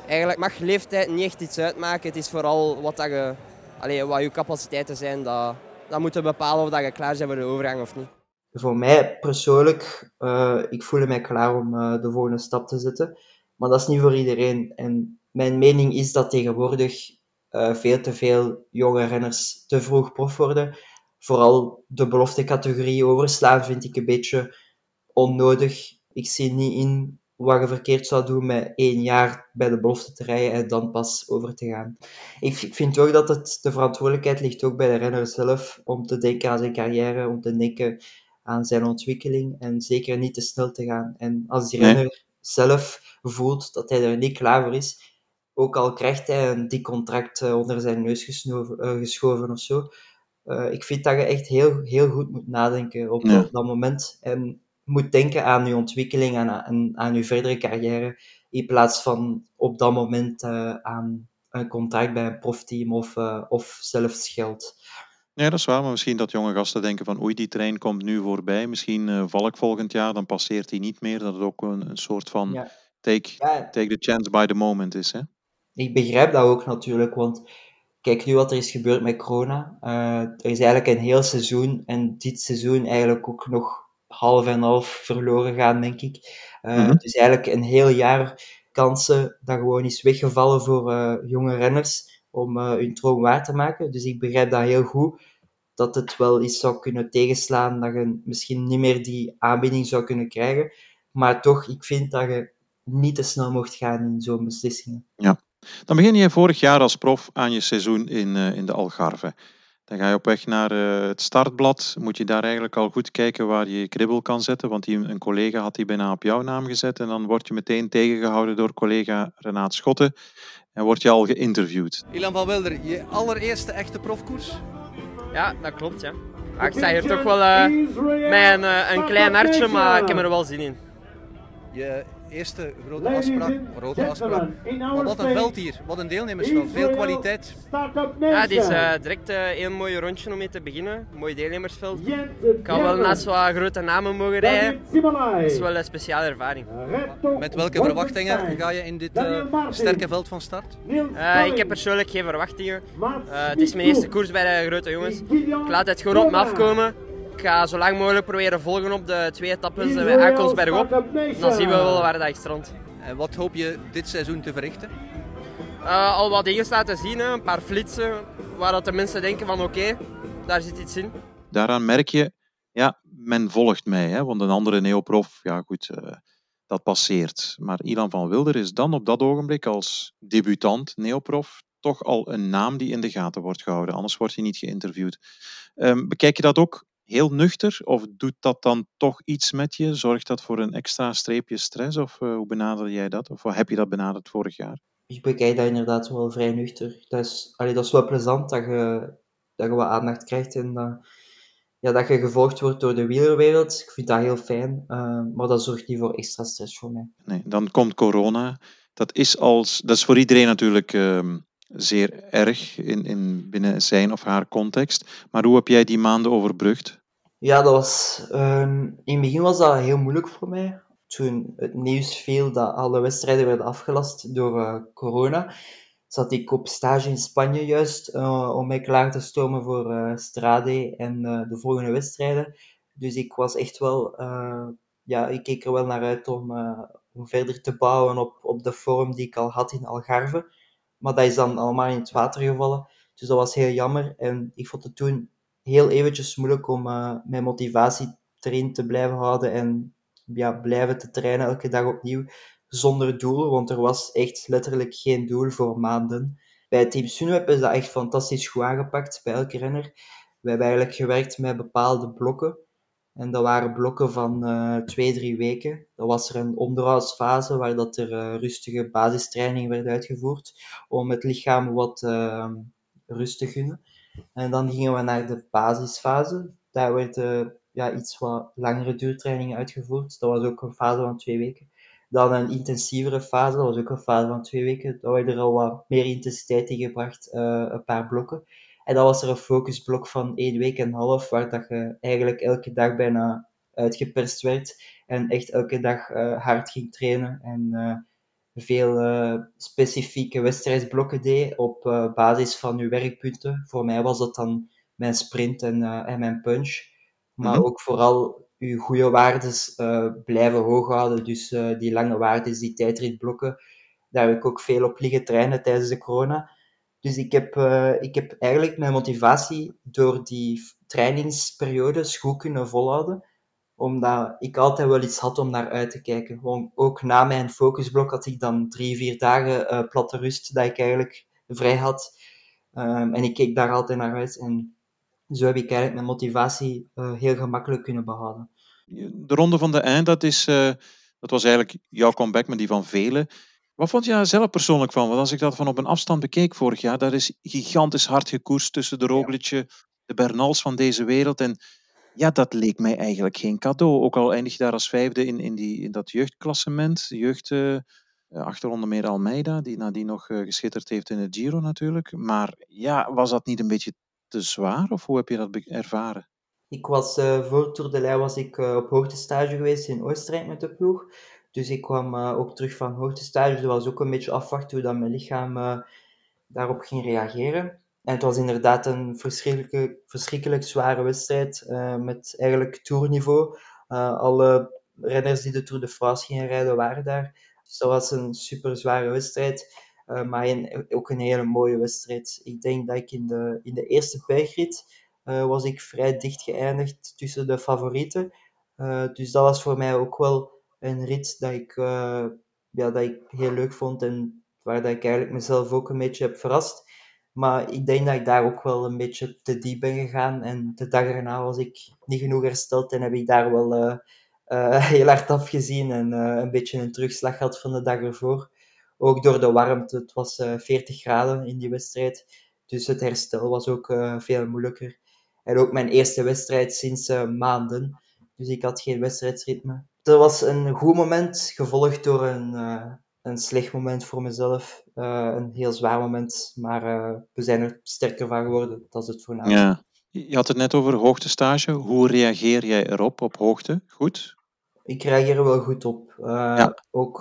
Eigenlijk mag leeftijd niet echt iets uitmaken. Het is vooral wat, dat je, allez, wat je capaciteiten zijn, dat, dat moet bepalen of dat je klaar bent voor de overgang of niet voor mij persoonlijk, uh, ik voel mij klaar om uh, de volgende stap te zetten. Maar dat is niet voor iedereen. En mijn mening is dat tegenwoordig uh, veel te veel jonge renners te vroeg prof worden. Vooral de beloftecategorie overslaan vind ik een beetje onnodig. Ik zie niet in wat je verkeerd zou doen met één jaar bij de belofte te rijden en dan pas over te gaan. Ik vind ook dat het, de verantwoordelijkheid ligt ook bij de renner zelf om te denken aan zijn carrière, om te denken aan zijn ontwikkeling en zeker niet te snel te gaan. En als die renner zelf voelt dat hij er niet klaar voor is, ook al krijgt hij een dik contract eh, onder zijn neus gesnoven, uh, geschoven of zo, uh, ik vind dat je echt heel, heel goed moet nadenken op, ja. op dat moment en moet denken aan je ontwikkeling en aan, aan je verdere carrière, in plaats van op dat moment aan een contract bij een profteam of, of zelfs geld. Ja, dat is waar. Maar misschien dat jonge gasten denken van oei, die trein komt nu voorbij. Misschien uh, val ik volgend jaar, dan passeert hij niet meer. Dat het ook een, een soort van ja. take, ja. take the chance by the moment is. Hè? Ik begrijp dat ook natuurlijk, want kijk nu wat er is gebeurd met corona. Uh, er is eigenlijk een heel seizoen en dit seizoen eigenlijk ook nog half en half verloren gaan, denk ik. Uh, mm -hmm. Dus eigenlijk een heel jaar kansen dat gewoon is weggevallen voor jonge renners om uh, hun droom waar te maken. Dus ik begrijp dat heel goed, dat het wel eens zou kunnen tegenslaan, dat je misschien niet meer die aanbieding zou kunnen krijgen. Maar toch, ik vind dat je niet te snel mocht gaan in zo'n beslissingen. Ja. Dan begin je vorig jaar als prof aan je seizoen in, uh, in de Algarve. Dan ga je op weg naar uh, het startblad. Moet je daar eigenlijk al goed kijken waar je je kribbel kan zetten. Want die, een collega had die bijna op jouw naam gezet. En dan word je meteen tegengehouden door collega Renaat Schotten. En word je al geïnterviewd. Ilan van Wilder, je allereerste echte profkoers? Ja, dat klopt. Ja. ik sta hier toch wel uh, met een, uh, een klein hartje, maar ik heb er wel zin in. Je eerste grote afspraak. Grote afspraak. Maar wat een veld hier. Wat een deelnemersveld. Veel kwaliteit. Ja, het is uh, direct uh, een heel mooi rondje om mee te beginnen. Mooi deelnemersveld. Ik kan wel naast wat grote namen mogen rijden. Dat is wel een speciale ervaring. Met welke verwachtingen ga je in dit uh, sterke veld van start? ik heb persoonlijk geen verwachtingen. het is mijn eerste koers bij de grote jongens. Ik laat het gewoon op me afkomen. Ik ga zo lang mogelijk proberen volgen op de twee etappes met aankomst bergop. Dan zien we wel waar dat ik strand. En wat hoop je dit seizoen te verrichten? Uh, al wat dingen laten zien, hè. een paar flitsen, waar dat de mensen denken van oké, daar zit iets in. Daaraan merk je, ja, men volgt mij, hè, want een andere neoprof, ja goed, uh, dat passeert. Maar Ilan van Wilder is dan op dat ogenblik als debutant neoprof toch al een naam die in de gaten wordt gehouden, anders wordt hij niet geïnterviewd. Um, bekijk je dat ook heel nuchter? Of doet dat dan toch iets met je? Zorgt dat voor een extra streepje stress? Of uh, hoe benader jij dat? Of heb je dat benaderd vorig jaar? Ik bekijk dat inderdaad wel vrij nuchter. Dat is, allee, dat is wel plezant dat je, dat je wat aandacht krijgt en dat, ja, dat je gevolgd wordt door de wielerwereld. Ik vind dat heel fijn, uh, maar dat zorgt niet voor extra stress voor mij. Nee, dan komt corona. Dat is, als, dat is voor iedereen natuurlijk uh, zeer erg in, in, binnen zijn of haar context. Maar hoe heb jij die maanden overbrugd? Ja, dat was, um, in het begin was dat heel moeilijk voor mij. Toen het nieuws viel dat alle wedstrijden werden afgelast door uh, corona, zat ik op stage in Spanje juist uh, om mij klaar te stomen voor uh, Strade en de volgende wedstrijden. Dus ik was echt wel, ja, ik keek er wel naar uit om, om verder te bouwen op, op de vorm die ik al had in Algarve. Maar dat is dan allemaal in het water gevallen. Dus dat was heel jammer. En ik vond het toen heel eventjes moeilijk om uh, mijn motivatie erin te blijven houden en ja, blijven te trainen elke dag opnieuw zonder doel, want er was echt letterlijk geen doel voor maanden. Bij Team Sunweb is dat echt fantastisch goed aangepakt bij elke renner. We hebben eigenlijk gewerkt met bepaalde blokken. En dat waren blokken van uh, twee, drie weken. Dan was er een onderhoudsfase waar dat er uh, rustige basistraining werd uitgevoerd om het lichaam wat uh, rust te gunnen. En dan gingen we naar de basisfase. Daar werden ja, iets wat langere duurtrainingen uitgevoerd. Dat was ook een fase van twee weken. Dan een intensievere fase, dat was ook een fase van twee weken. Daar werd er al wat meer intensiteit in gebracht, een paar blokken. En dan was er een focusblok van één week en een half, waar dat je eigenlijk elke dag bijna uitgeperst werd. En echt elke dag uh, hard ging trainen en uh, veel uh, specifieke wedstrijdsblokken deed op basis van je werkpunten. Voor mij was dat dan mijn sprint en, en mijn punch. Maar mm -hmm. ook vooral je goede waardes blijven hoog houden. Dus die lange waardes, die tijdritblokken, daar heb ik ook veel op liggen trainen tijdens de corona. Dus ik heb, uh, ik heb eigenlijk mijn motivatie door die trainingsperiodes goed kunnen volhouden. Omdat ik altijd wel iets had om naar uit te kijken. Gewoon, ook na mijn focusblok had ik dan drie, vier dagen uh, platte rust dat ik eigenlijk vrij had. Um, en ik keek daar altijd naar uit. En zo heb ik eigenlijk mijn motivatie uh, heel gemakkelijk kunnen behouden. De ronde van de eind, dat, is, dat was eigenlijk jouw comeback, maar die van velen. Wat vond je daar zelf persoonlijk van? Want als ik dat van op een afstand bekeek vorig jaar, daar is gigantisch hard gekoerst tussen de Roglic, de Bernals van deze wereld. En ja, dat leek mij eigenlijk geen cadeau. Ook al eindig je daar als vijfde in, in, die, in dat jeugdklassement. Jeugd, uh, achter onder meer Almeida, die nadien nog uh, geschitterd heeft in het Giro natuurlijk. Maar ja, was dat niet een beetje te zwaar? Of hoe heb je dat ervaren? Ik was uh, voor Tour de Lei was ik op hoogtestage geweest in Oostenrijk met de ploeg. Dus ik kwam uh, ook terug van hoogtestage. Dus dat was ook een beetje afwachten hoe dat mijn lichaam uh, daarop ging reageren. En het was inderdaad een verschrikkelijk, verschrikkelijk zware wedstrijd. Uh, met eigenlijk tourniveau. alle renners die de Tour de France gingen rijden waren daar. Dus dat was een super zware wedstrijd. maar een, ook een hele mooie wedstrijd. Ik denk dat ik in de, in de eerste bergrit was ik vrij dicht geëindigd tussen de favorieten. dus dat was voor mij ook wel een rit dat ik, uh, ja, dat ik heel leuk vond en waar dat ik eigenlijk mezelf ook een beetje heb verrast. Maar ik denk dat ik daar ook wel een beetje te diep ben gegaan. En de dag erna was ik niet genoeg hersteld en heb ik daar wel uh, uh, heel hard afgezien en een beetje een terugslag gehad van de dag ervoor. Ook door de warmte. Het was 40 graden in die wedstrijd. Dus het herstel was ook veel moeilijker. En ook mijn eerste wedstrijd sinds maanden. Dus ik had geen wedstrijdsritme. Dat was een goed moment, gevolgd door een, uh, een slecht moment voor mezelf. Uh, een heel zwaar moment, maar uh, we zijn er sterker van geworden. Dat is het voornaamste. Ja. Je had het net over hoogtestage. Hoe reageer jij erop op hoogte? Goed? Ik reageer er wel goed op. Ja. Ook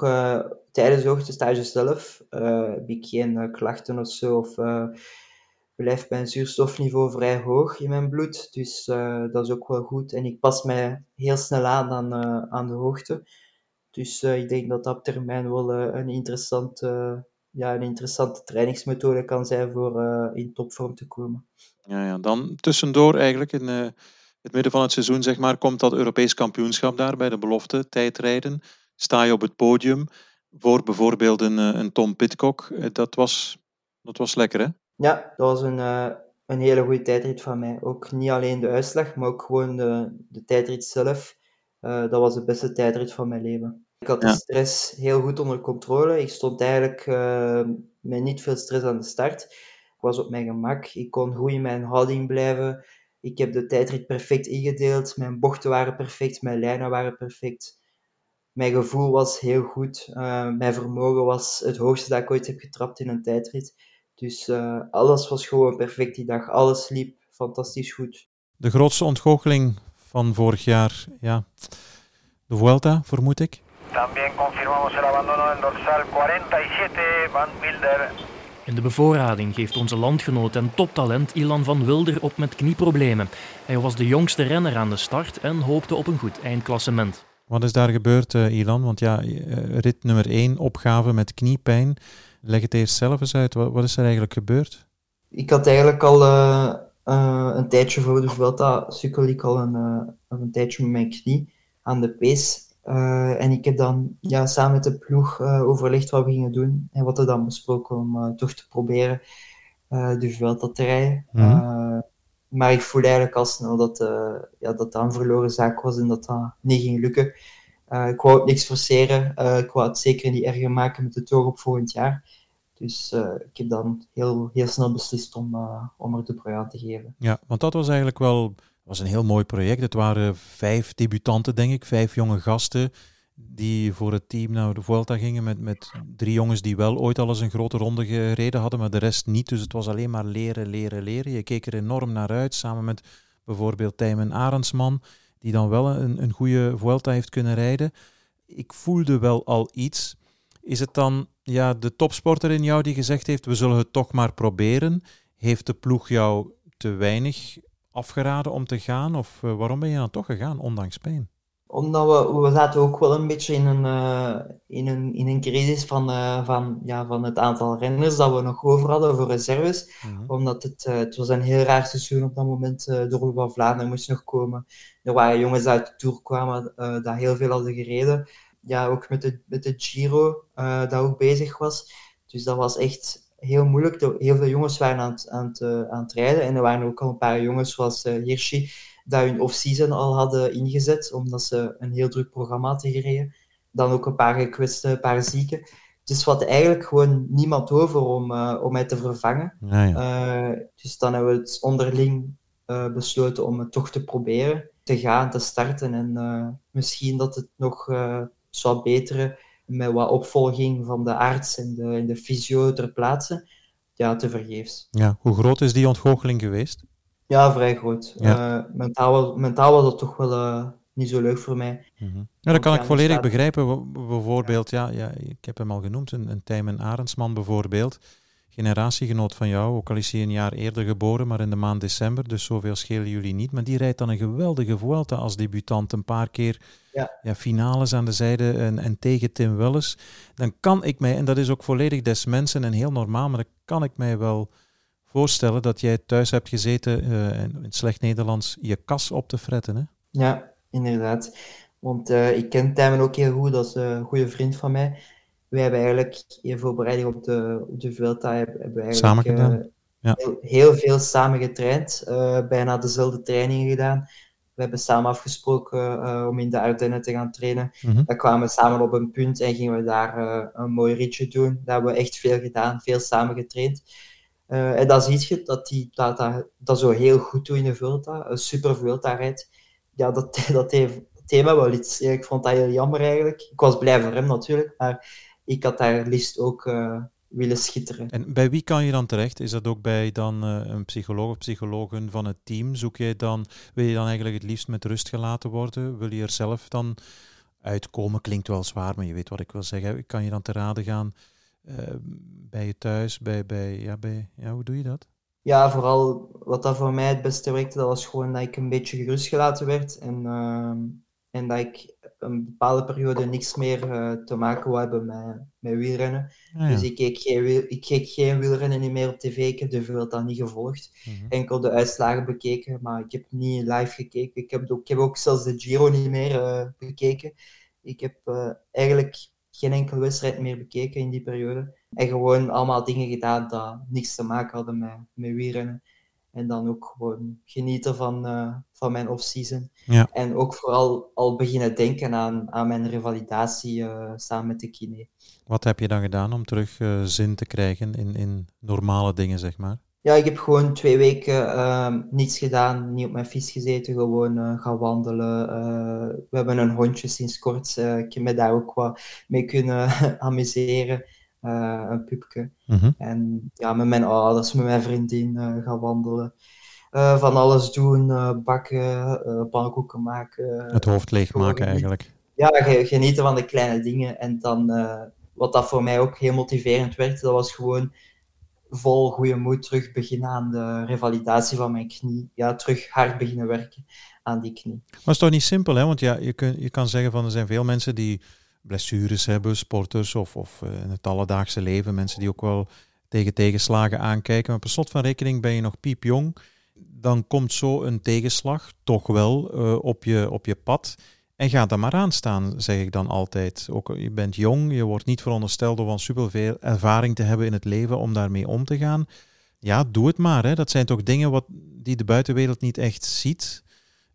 tijdens de hoogtestage zelf heb ik geen klachten of zo. Of blijft mijn zuurstofniveau vrij hoog in mijn bloed. Dus uh, dat is ook wel goed. En ik pas mij heel snel aan aan, uh, aan de hoogte. Dus uh, ik denk dat dat op termijn wel een, interessante, ja, een interessante trainingsmethode kan zijn voor in topvorm te komen. Ja, ja. Dan tussendoor eigenlijk in het midden van het seizoen zeg maar, komt dat Europees kampioenschap daar bij de belofte tijdrijden. Sta je op het podium voor bijvoorbeeld een, een Tom Pitcock. Dat was, dat was lekker hè? Ja, dat was een, uh, een hele goede tijdrit van mij. Ook niet alleen de uitslag, maar ook gewoon de, de tijdrit zelf. Uh, dat was de beste tijdrit van mijn leven. Ik had de stress heel goed onder controle. Ik stond eigenlijk uh, met niet veel stress aan de start. Ik was op mijn gemak. Ik kon goed in mijn houding blijven. Ik heb de tijdrit perfect ingedeeld. Mijn bochten waren perfect, mijn lijnen waren perfect. Mijn gevoel was heel goed. mijn vermogen was het hoogste dat ik ooit heb getrapt in een tijdrit. Dus uh, alles was gewoon perfect die dag. Alles liep fantastisch goed. De grootste ontgoocheling van vorig jaar, ja, de Vuelta, vermoed ik. También confirmamos el abandono del dorsal 47 van Wilder. In de bevoorrading geeft onze landgenoot en toptalent Ilan van Wilder op met knieproblemen. Hij was de jongste renner aan de start en hoopte op een goed eindklassement. Wat is daar gebeurd, uh, Ilan? Want ja, rit nummer 1, opgave met kniepijn. Leg het eerst zelf eens uit. Wat, wat is er eigenlijk gebeurd? Ik had eigenlijk al uh, uh, een tijdje voor de Vuelta sukkel ik al een, uh, een tijdje met mijn knie aan de pees. en ik heb dan ja, samen met de ploeg overlegd wat we gingen doen. En wat er dan besproken om toch te proberen de Vuelta te rijden. Mm-hmm. maar ik voelde eigenlijk al snel dat, ja, dat dat een verloren zaak was en dat dat niet ging lukken. Uh, ik wou het niks forceren. Uh, ik wou het zeker niet erger maken met de toog op volgend jaar. Dus uh, ik heb dan heel, heel snel beslist om, om er de prooi te geven. Ja, want dat was eigenlijk wel was een heel mooi project. Het waren vijf debutanten, denk ik, vijf jonge gasten die voor het team naar de Vuelta gingen met, met drie jongens die wel ooit al eens een grote ronde gereden hadden, maar de rest niet. Dus het was alleen maar leren, leren, leren. Je keek er enorm naar uit, samen met bijvoorbeeld Tijmen Arendsman die dan wel een, een goede Vuelta heeft kunnen rijden. Ik voelde wel al iets. Is het dan ja, de topsporter in jou die gezegd heeft, we zullen het toch maar proberen? Heeft de ploeg jou te weinig afgeraden om te gaan? Of uh, waarom ben je dan toch gegaan, ondanks pijn? Omdat we, we zaten ook wel een beetje in een, uh, in een, in een crisis van, uh, van, ja, van het aantal renners dat we nog over hadden voor reserves. -hmm. Omdat het, uh, het was een heel raar seizoen op dat moment. de Ronde van Vlaanderen moest nog komen. Er waren jongens uit de Tour kwamen dat heel veel hadden gereden. Ja, ook met de, met de Giro dat ook bezig was. Dus dat was echt heel moeilijk. Heel veel jongens waren aan het, aan het, aan het rijden. En er waren ook al een paar jongens zoals Hirschi dat hun off-season al hadden ingezet, omdat ze een heel druk programma hadden gereden. Dan ook een paar gekwetste, een paar zieken. Dus wat eigenlijk gewoon niemand over om, uh, om mij te vervangen. Ja, ja. Uh, dus dan hebben we het onderling uh, besloten om het toch te proberen, te gaan, te starten. En misschien dat het nog zou beteren met wat opvolging van de arts en de, en de fysio ter plaatse. Ja, te vergeefs. Ja, hoe groot is die ontgoocheling geweest? Ja, vrij groot. Ja. Uh, mentaal, mentaal was dat toch wel uh, niet zo leuk voor mij. Mm -hmm. Ja, dat kan ik volledig staat... begrijpen. Bijvoorbeeld, ja. Ja, ik heb hem al genoemd, een, een Tijmen Arendsman bijvoorbeeld. Generatiegenoot van jou, ook al is hij een jaar eerder geboren, maar in de maand december, dus zoveel schelen jullie niet. Maar die rijdt dan een geweldige Vuelta als debutant, een paar keer ja. Ja, finales aan de zijde en, en tegen Tim Welles. Dan kan ik mij, en dat is ook volledig des mensen en heel normaal, maar dan kan ik mij wel voorstellen dat jij thuis hebt gezeten, uh, in slecht Nederlands, je kas op te fretten. Hè? Ja, inderdaad. Want uh, ik ken Tijmen ook heel goed, dat is een goede vriend van mij. We hebben eigenlijk in voorbereiding op de, op de Vuelta hebben we eigenlijk, samen gedaan. Uh, ja. heel, heel, veel samen getraind, bijna dezelfde trainingen gedaan. We hebben samen afgesproken om in de Ardennen te gaan trainen. Mm -hmm. Dan kwamen we samen op een punt en gingen we daar een mooi ritje doen. Daar hebben we echt veel gedaan, veel samen getraind. Uh, en dan zie je dat hij dat, dat, zo heel goed doet in de Vuelta, een super. Ja, dat, dat, thema wel iets. Ik vond dat heel jammer eigenlijk. Ik was blij voor hem natuurlijk, maar ik had daar liefst ook uh, willen schitteren. En bij wie kan je dan terecht? Is dat ook bij dan uh, een psycholoog of psychologen van het team? Zoek jij dan, wil je dan eigenlijk het liefst met rust gelaten worden? Wil je er zelf dan uitkomen? Klinkt wel zwaar, maar je weet wat ik wil zeggen. Kan je dan te raden gaan bij je thuis? Bij, bij, ja, bij, ja, hoe doe je dat? Ja, vooral wat dat voor mij het beste werkte, dat was gewoon dat ik een beetje gerustgelaten werd. En, uh, en dat ik een bepaalde periode niks meer uh, te maken wou hebben met, met wielrennen. Ah, ja. Dus ik keek, geen, ik keek geen wielrennen meer op tv. Ik heb de Vuelta niet gevolgd. Mm -hmm. Enkel de uitslagen bekeken, maar ik heb niet live gekeken. Ik heb ook, ik heb ook zelfs de Giro niet meer uh, bekeken. Ik heb uh, eigenlijk geen enkele wedstrijd meer bekeken in die periode. En gewoon allemaal dingen gedaan dat niks te maken hadden met, met wielrennen. En dan ook gewoon genieten van, uh, van mijn off-season. Ja. En ook vooral al beginnen denken aan, aan mijn revalidatie uh, samen met de kine. Wat heb je dan gedaan om terug uh, zin te krijgen in, in normale dingen, zeg maar? Ja, ik heb gewoon twee weken ehm, niets gedaan, niet op mijn fiets gezeten, gewoon gaan wandelen. we hebben een hondje sinds kort, ik heb me daar ook wat mee kunnen amuseren. Een pupke. Mm -hmm. En ja, met mijn ouders, met mijn vriendin gaan wandelen. Van alles doen, bakken, pannenkoeken maken. Het hoofd leegmaken eigenlijk. Ja, genieten van de kleine dingen. En dan, wat dat voor mij ook heel motiverend werd, dat was gewoon vol goede moed terug beginnen aan de revalidatie van mijn knie. Ja, terug hard beginnen werken aan die knie. Maar het is toch niet simpel, hè? Want ja, je, kun, je kan zeggen van er zijn veel mensen die blessures hebben, sporters of, of in het alledaagse leven, mensen die ook wel tegen tegenslagen aankijken. Maar per slot van rekening ben je nog piepjong. Dan komt zo een tegenslag toch wel uh, op, je, op je pad. En ga er maar aan staan, zeg ik dan altijd. Ook, je bent jong, je wordt niet verondersteld om superveel ervaring te hebben in het leven om daarmee om te gaan. Ja, doe het maar. Hè. Dat zijn toch dingen wat, die de buitenwereld niet echt ziet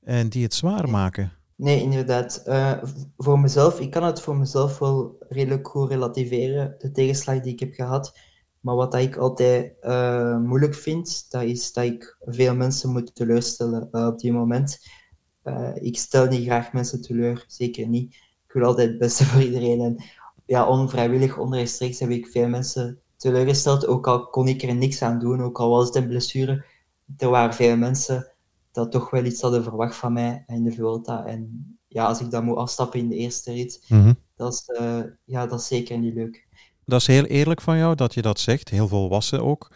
en die het zwaar maken. Nee, inderdaad. Uh, voor mezelf, ik kan het voor mezelf wel redelijk goed relativeren, de tegenslag die ik heb gehad. Maar wat ik altijd uh, moeilijk vind, dat is dat ik veel mensen moet teleurstellen uh, op die moment. Ik stel niet graag mensen teleur, zeker niet. Ik wil altijd het beste voor iedereen. En ja, onvrijwillig, onrechtstreeks heb ik veel mensen teleurgesteld. Ook al kon ik er niks aan doen, ook al was het een blessure. Er waren veel mensen dat toch wel iets hadden verwacht van mij in de Vuelta. En ja, als ik dan moet afstappen in de eerste rit, mm -hmm. dat, is, uh, ja, dat is zeker niet leuk. Dat is heel eerlijk van jou dat je dat zegt, heel volwassen ook.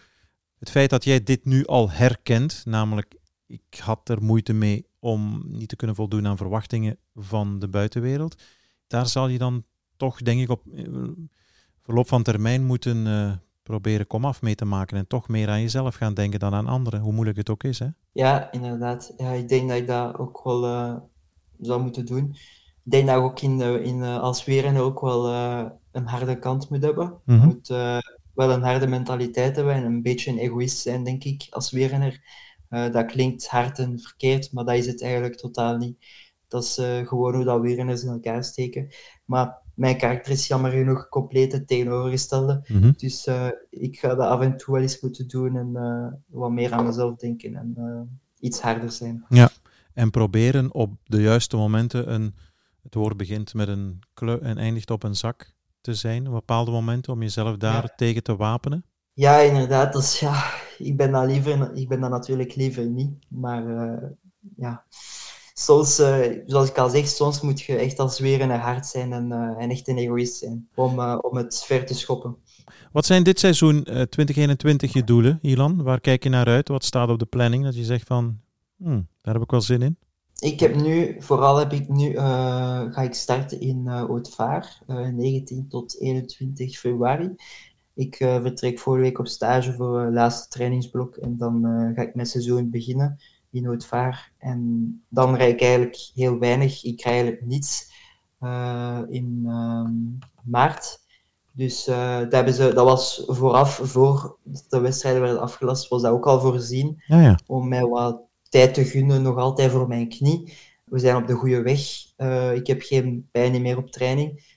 Het feit dat jij dit nu al herkent, namelijk ik had er moeite mee om niet te kunnen voldoen aan verwachtingen van de buitenwereld, daar zal je dan toch, denk ik, op verloop van termijn moeten uh, proberen komaf mee te maken en toch meer aan jezelf gaan denken dan aan anderen, hoe moeilijk het ook is. Hè? Ja, inderdaad. Ja, ik denk dat ik dat ook wel uh, zou moeten doen. Ik denk dat ik ook in, in, uh, als wielrenner ook wel een harde kant moet hebben. Je moet wel een harde mentaliteit hebben en een beetje een egoïst zijn, denk ik, als wielrenner. dat klinkt hard en verkeerd, maar dat is het eigenlijk totaal niet. Dat is gewoon hoe dat wielrenners in elkaar steken. Maar mijn karakter is jammer genoeg compleet het tegenovergestelde. Mhm. Dus uh, ik ga dat af en toe wel eens moeten doen en wat meer aan mezelf denken en iets harder zijn. Ja, en proberen op de juiste momenten een, het woord begint met een kleur en eindigt op een zak te zijn, op bepaalde momenten om jezelf daar ja. tegen te wapenen. Ja, inderdaad. Dus, ja, ik ben dat liever, ik ben dat natuurlijk liever niet, maar ja soms, uh, zoals ik al zeg, soms moet je echt als weer een hard zijn en, uh, en echt een egoïst zijn om, om het ver te schoppen. Wat zijn dit seizoen 2021 je doelen, Ilan? Waar kijk je naar uit? Wat staat op de planning dat je zegt van, hmm, daar heb ik wel zin in? Ik heb nu, vooral heb ik nu, ga ik starten in uh, Oudvaar, 19 tot 21 februari. Ik vertrek volgende week op stage voor het laatste trainingsblok en dan ga ik mijn seizoen beginnen in Noordvaar. En dan rijd ik eigenlijk heel weinig. Ik rijd eigenlijk niets in uh, maart. Dus uh, dat, hebben ze, dat was vooraf, voor de wedstrijden werden afgelast, was dat ook al voorzien. Ja, ja. Om mij wat tijd te gunnen, nog altijd voor mijn knie. We zijn op de goede weg. ik heb geen pijn meer op training.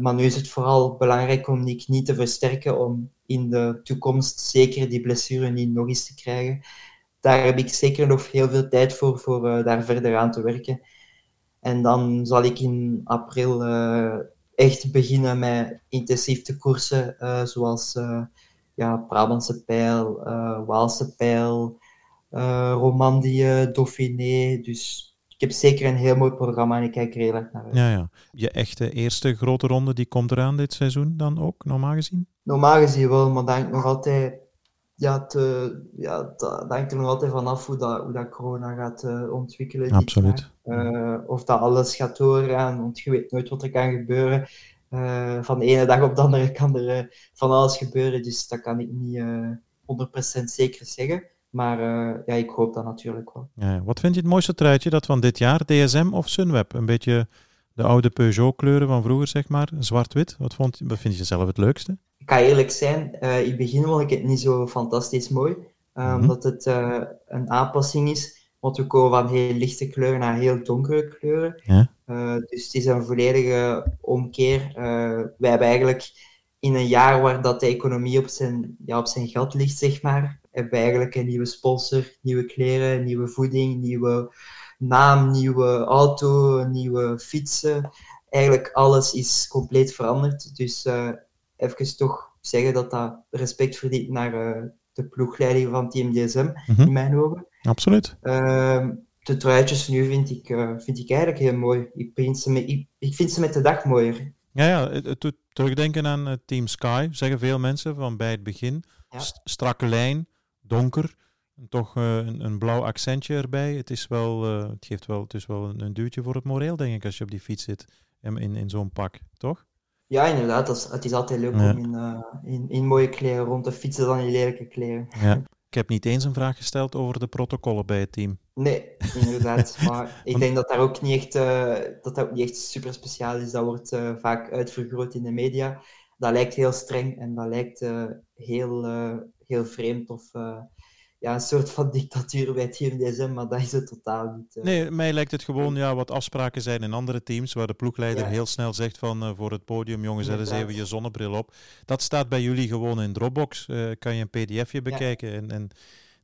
Maar nu is het vooral belangrijk om die knie te versterken, om in de toekomst zeker die blessure niet nog eens te krijgen daar heb ik zeker nog heel veel tijd voor, voor uh, daar verder aan te werken. En dan zal ik in april echt beginnen met intensief te koersen, zoals ja, Brabantse pijl, Waalse pijl, Romandie, Dauphiné. Dus ik heb zeker een heel mooi programma en ik kijk er heel erg naar uit. Ja, ja. Je echte eerste grote ronde die komt eraan dit seizoen dan ook, normaal gezien? Normaal gezien wel, maar denk nog altijd... Ja, te, ja, dat hangt er nog altijd vanaf hoe dat, hoe dat corona gaat uh, ontwikkelen. Absoluut. Uh, of dat alles gaat doorgaan, want je weet nooit wat er kan gebeuren. Uh, van de ene dag op de andere kan er van alles gebeuren, dus dat kan ik niet 100% zeker zeggen. Maar uh, ja, ik hoop dat natuurlijk wel. Ja, wat vind je het mooiste truitje dat van dit jaar? DSM of Sunweb? Een beetje de oude Peugeot-kleuren van vroeger, zeg maar. Zwart-wit. Wat, vond, wat vind je zelf het leukste? Ik ga eerlijk zijn, uh, in het begin vond ik het niet zo fantastisch mooi. Uh, mm -hmm. Omdat het een aanpassing is. Want we komen van heel lichte kleuren naar heel donkere kleuren. Ja. dus het is een volledige omkeer. wij hebben eigenlijk in een jaar waar dat de economie op zijn, ja, op zijn gat ligt, zeg maar, hebben we eigenlijk een nieuwe sponsor, nieuwe kleren, nieuwe voeding, nieuwe naam, nieuwe auto, nieuwe fietsen. Eigenlijk alles is compleet veranderd. Dus uh, even toch zeggen dat dat respect verdient naar uh, de ploegleiding van Team DSM, mm -hmm. in mijn ogen. Absoluut. Uh, de truitjes nu vind ik, vind ik eigenlijk heel mooi. Ik vind, ze met, ik, ik vind ze met de dag mooier. Ja, ja het, het doet terugdenken aan Team Sky, zeggen veel mensen van bij het begin. Ja. Strakke lijn, donker. En toch uh, een, een, blauw accentje erbij. Het, is wel, uh, het geeft wel, het is wel een, een, duwtje voor het moreel, denk ik, als je op die fiets zit in, in, in zo'n pak, toch? Ja, inderdaad. Dat is, het is altijd leuk ja. om in, uh, in, in, mooie kleren rond te fietsen dan in lelijke kleren. Ja. Ik heb niet eens een vraag gesteld over de protocollen bij het team. Nee, inderdaad. maar ik denk dat daar ook niet echt, dat dat ook niet echt super speciaal is. Dat wordt vaak uitvergroot in de media. Dat lijkt heel streng en dat lijkt heel heel vreemd of uh, ja, een soort van dictatuur bij Team DSM, maar dat is het totaal niet. Nee, mij lijkt het gewoon ja, wat afspraken zijn in andere teams, waar de ploegleider ja. heel snel zegt van voor het podium, jongens, zet eens even je zonnebril op. Dat staat bij jullie gewoon in Dropbox, kan je een pdfje bekijken ja. en, en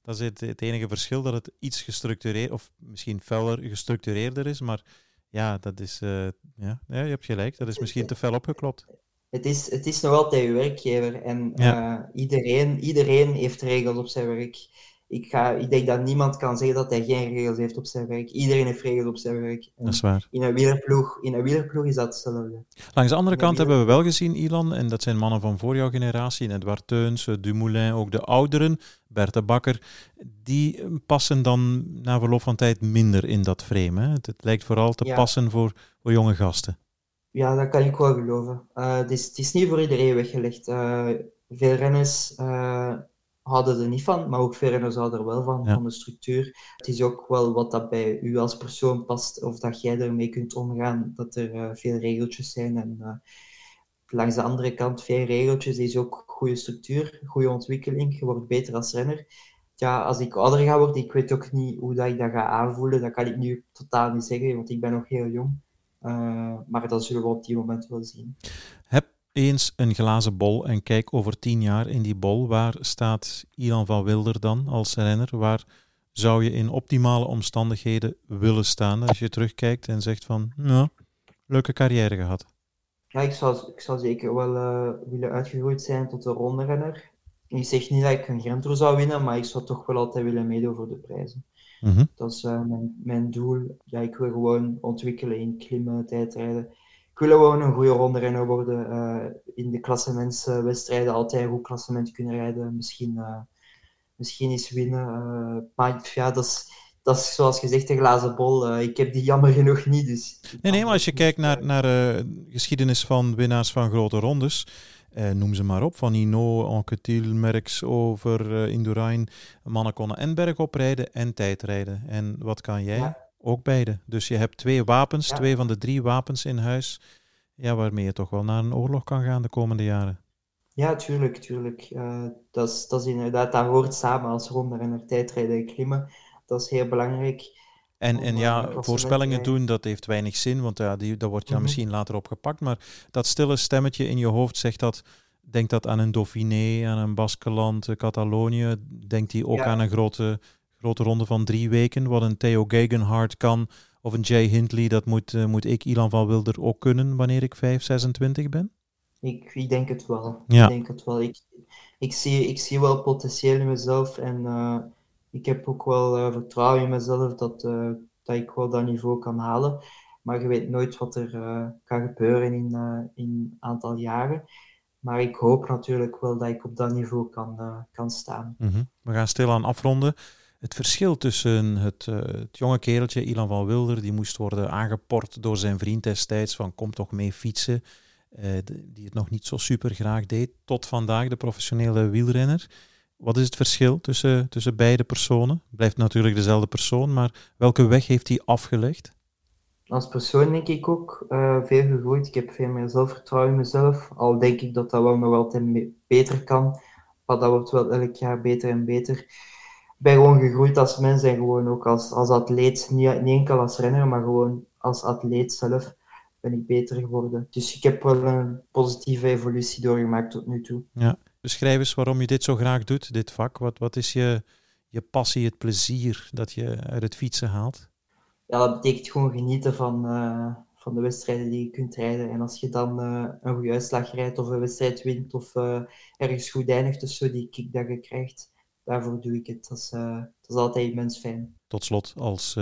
dat is het, het, enige verschil, dat het iets gestructureerd, of misschien feller gestructureerder is, maar ja, dat is, ja, ja, je hebt gelijk, dat is misschien te fel opgeklopt het is, het is nog altijd je werkgever en ja. uh, iedereen, iedereen heeft regels op zijn werk. Ik, ga, ik denk dat niemand kan zeggen dat hij geen regels heeft op zijn werk. Iedereen heeft regels op zijn werk. En dat is waar. In een wielerploeg, in een wielerploeg is dat hetzelfde. Langs de andere kant hebben we wel gezien, Ilan, en dat zijn mannen van voor jouw generatie, Edouard Teuns, Dumoulin, ook de ouderen, Berthe Bakker, die passen dan na verloop van tijd minder in dat frame. Hè? Het, het lijkt vooral te ja. passen voor, voor jonge gasten. Ja, dat kan ik wel geloven. Uh, het, is, het is niet voor iedereen weggelegd. Uh, veel renners uh, houden er niet van, maar ook veel renners houden er wel van, ja. van de structuur. Het is ook wel wat dat bij u als persoon past, of dat jij ermee kunt omgaan, dat er veel regeltjes zijn. En langs de andere kant, veel regeltjes is ook goede structuur, goede ontwikkeling. Je wordt beter als renner. Ja, als ik ouder ga worden, ik weet ook niet hoe dat ik dat ga aanvoelen. Dat kan ik nu totaal niet zeggen, want ik ben nog heel jong. Uh, maar dat zullen we op die moment wel zien. Heb eens een glazen bol en kijk over tien jaar in die bol. Waar staat Ilan van Wilder dan als renner? Waar zou je in optimale omstandigheden willen staan als je terugkijkt en zegt van, nou, leuke carrière gehad? Ja, ik zou, ik zou zeker wel uh, willen uitgegroeid zijn tot een ronde-renner. Ik zeg niet dat ik een Grand Tour zou winnen, maar ik zou toch wel altijd willen meedoen voor de prijzen. Mm -hmm. Dat is uh, mijn, mijn doel. Ja, ik wil gewoon ontwikkelen in klimmen, tijdrijden. Ik wil gewoon een goede ronde worden. Uh, in de klassementswedstrijden altijd goed klassement kunnen rijden. Misschien, uh, misschien eens winnen. maar ja, dat is, dat is zoals gezegd een glazen bol. ik heb die jammer genoeg niet. Dus nee, nee, maar als je kijkt naar, naar de geschiedenis van winnaars van grote rondes eh, noem ze maar op, van Hino, Anquetil, Merckx over uh, Indurain. Mannen konden en bergop rijden en tijdrijden. En wat kan jij? Ja. Ook beide. Dus je hebt twee wapens, ja. twee van de drie wapens in huis, ja, waarmee je toch wel naar een oorlog kan gaan de komende jaren. Ja, tuurlijk, tuurlijk. Uh, dat, is, dat is inderdaad, dat hoort samen als rondrenner, tijdrijden en klimmen. Dat is heel belangrijk. En, en ja, voorspellingen doen, dat heeft weinig zin, want ja, die, daar word je mm -hmm. misschien later opgepakt. Maar dat stille stemmetje in je hoofd zegt dat, denkt dat aan een Dauphiné, aan een Baskeland, Catalonië. Denkt hij ook ja. aan een grote, grote ronde van drie weken. Wat een Theo Gegenhardt kan of een Jay Hindley, dat moet, uh, moet ik, Ilan van Wilder, ook kunnen wanneer ik 5, 26 ben? Ik, ik denk het wel. Ja. Ik denk het wel. Ik, ik, zie, ik zie wel potentieel in mezelf en uh, ik heb ook wel uh, vertrouwen in mezelf dat, dat ik wel dat niveau kan halen. Maar je weet nooit wat er kan gebeuren in een aantal jaren. Maar ik hoop natuurlijk wel dat ik op dat niveau kan, kan staan. -hmm. We gaan stilaan afronden. Het verschil tussen het, het, jonge kereltje, Ilan van Wilder, die moest worden aangeport door zijn vriend destijds van kom toch mee fietsen, die het nog niet zo super graag deed, tot vandaag de professionele wielrenner. Wat is het verschil tussen, tussen beide personen? Blijft natuurlijk dezelfde persoon, maar welke weg heeft hij afgelegd? Als persoon denk ik ook uh, veel gegroeid. Ik heb veel meer zelfvertrouwen in mezelf. Al denk ik dat dat wel nog altijd beter kan. Maar dat wordt wel elk jaar beter en beter ben gewoon gegroeid als mens en gewoon ook als, als atleet. Niet, niet enkel als renner, maar gewoon als atleet zelf ben ik beter geworden. Dus ik heb wel een positieve evolutie doorgemaakt tot nu toe. Ja. Beschrijf eens waarom je dit zo graag doet, dit vak. Wat, wat is je, je passie, het plezier dat je uit het fietsen haalt? Ja, dat betekent gewoon genieten van, uh, van de wedstrijden die je kunt rijden. En als je dan uh, een goede uitslag rijdt of een wedstrijd wint of uh, ergens goed eindigt, dus zo die kick dat je krijgt, daarvoor doe ik het. Dat is, dat is altijd immens fijn. Tot slot, als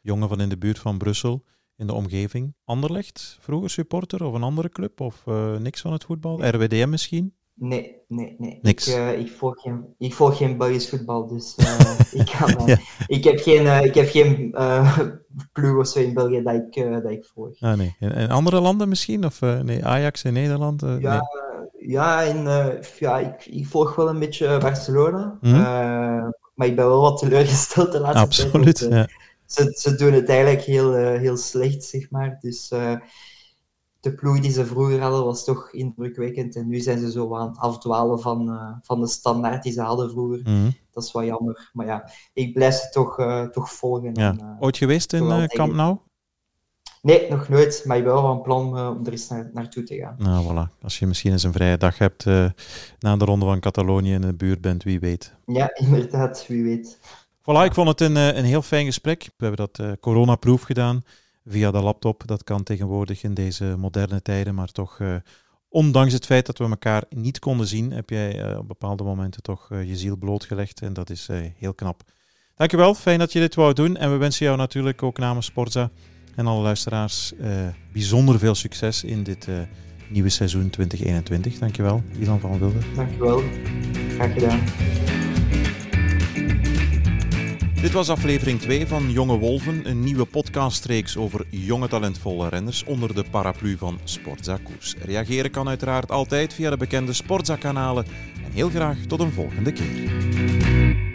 jongen van in de buurt van Brussel, in de omgeving, Anderlecht, vroeger supporter of een andere club of niks van het voetbal? RWDM misschien? Nee, nee, nee. Niks. Ik, ik, volg, geen, ik volg geen Belgisch voetbal, dus ik, kan, ja. ik heb geen, ik heb geen ploeg of zo in België dat ik, dat ik volg. Ah, nee. In, in andere landen misschien? Of nee, Ajax in Nederland? ja, nee ja, en, uh, ja ik, ik, volg wel een beetje Barcelona. Mm. Uh, maar ik ben wel wat teleurgesteld de laatste Absoluut, tijd. Absoluut, ja. Ze, ze doen het eigenlijk heel, uh, heel slecht, zeg maar. Dus de ploeg die ze vroeger hadden was toch indrukwekkend. En nu zijn ze zo aan het afdwalen van, van de standaard die ze hadden vroeger. Mm. Dat is wel jammer. Maar ja, ik blijf ze toch, toch volgen. Ja. En, Ooit geweest in Camp Nou? Nee, nog nooit. Maar ik ben wel van plan om er eens naar, naartoe te gaan. Nou, voilà. Als je misschien eens een vrije dag hebt na de ronde van Catalonië in de buurt bent, wie weet. Ja, inderdaad, wie weet. Voilà, ik vond het een, een heel fijn gesprek. We hebben dat coronaproof gedaan via de laptop. Dat kan tegenwoordig in deze moderne tijden, maar toch... Ondanks het feit dat we elkaar niet konden zien, heb jij op bepaalde momenten toch je ziel blootgelegd. En dat is heel knap. Dankjewel, fijn dat je dit wou doen. En we wensen jou natuurlijk ook namens Sporza en alle luisteraars bijzonder veel succes in dit nieuwe seizoen 2021. Dankjewel, Ilan van Wilder. Dankjewel, graag gedaan. Dit was aflevering 2 van Jonge Wolven, een nieuwe podcastreeks over jonge talentvolle renners onder de paraplu van Sportza Koers. Reageren kan uiteraard altijd via de bekende Sportza kanalen en heel graag tot een volgende keer.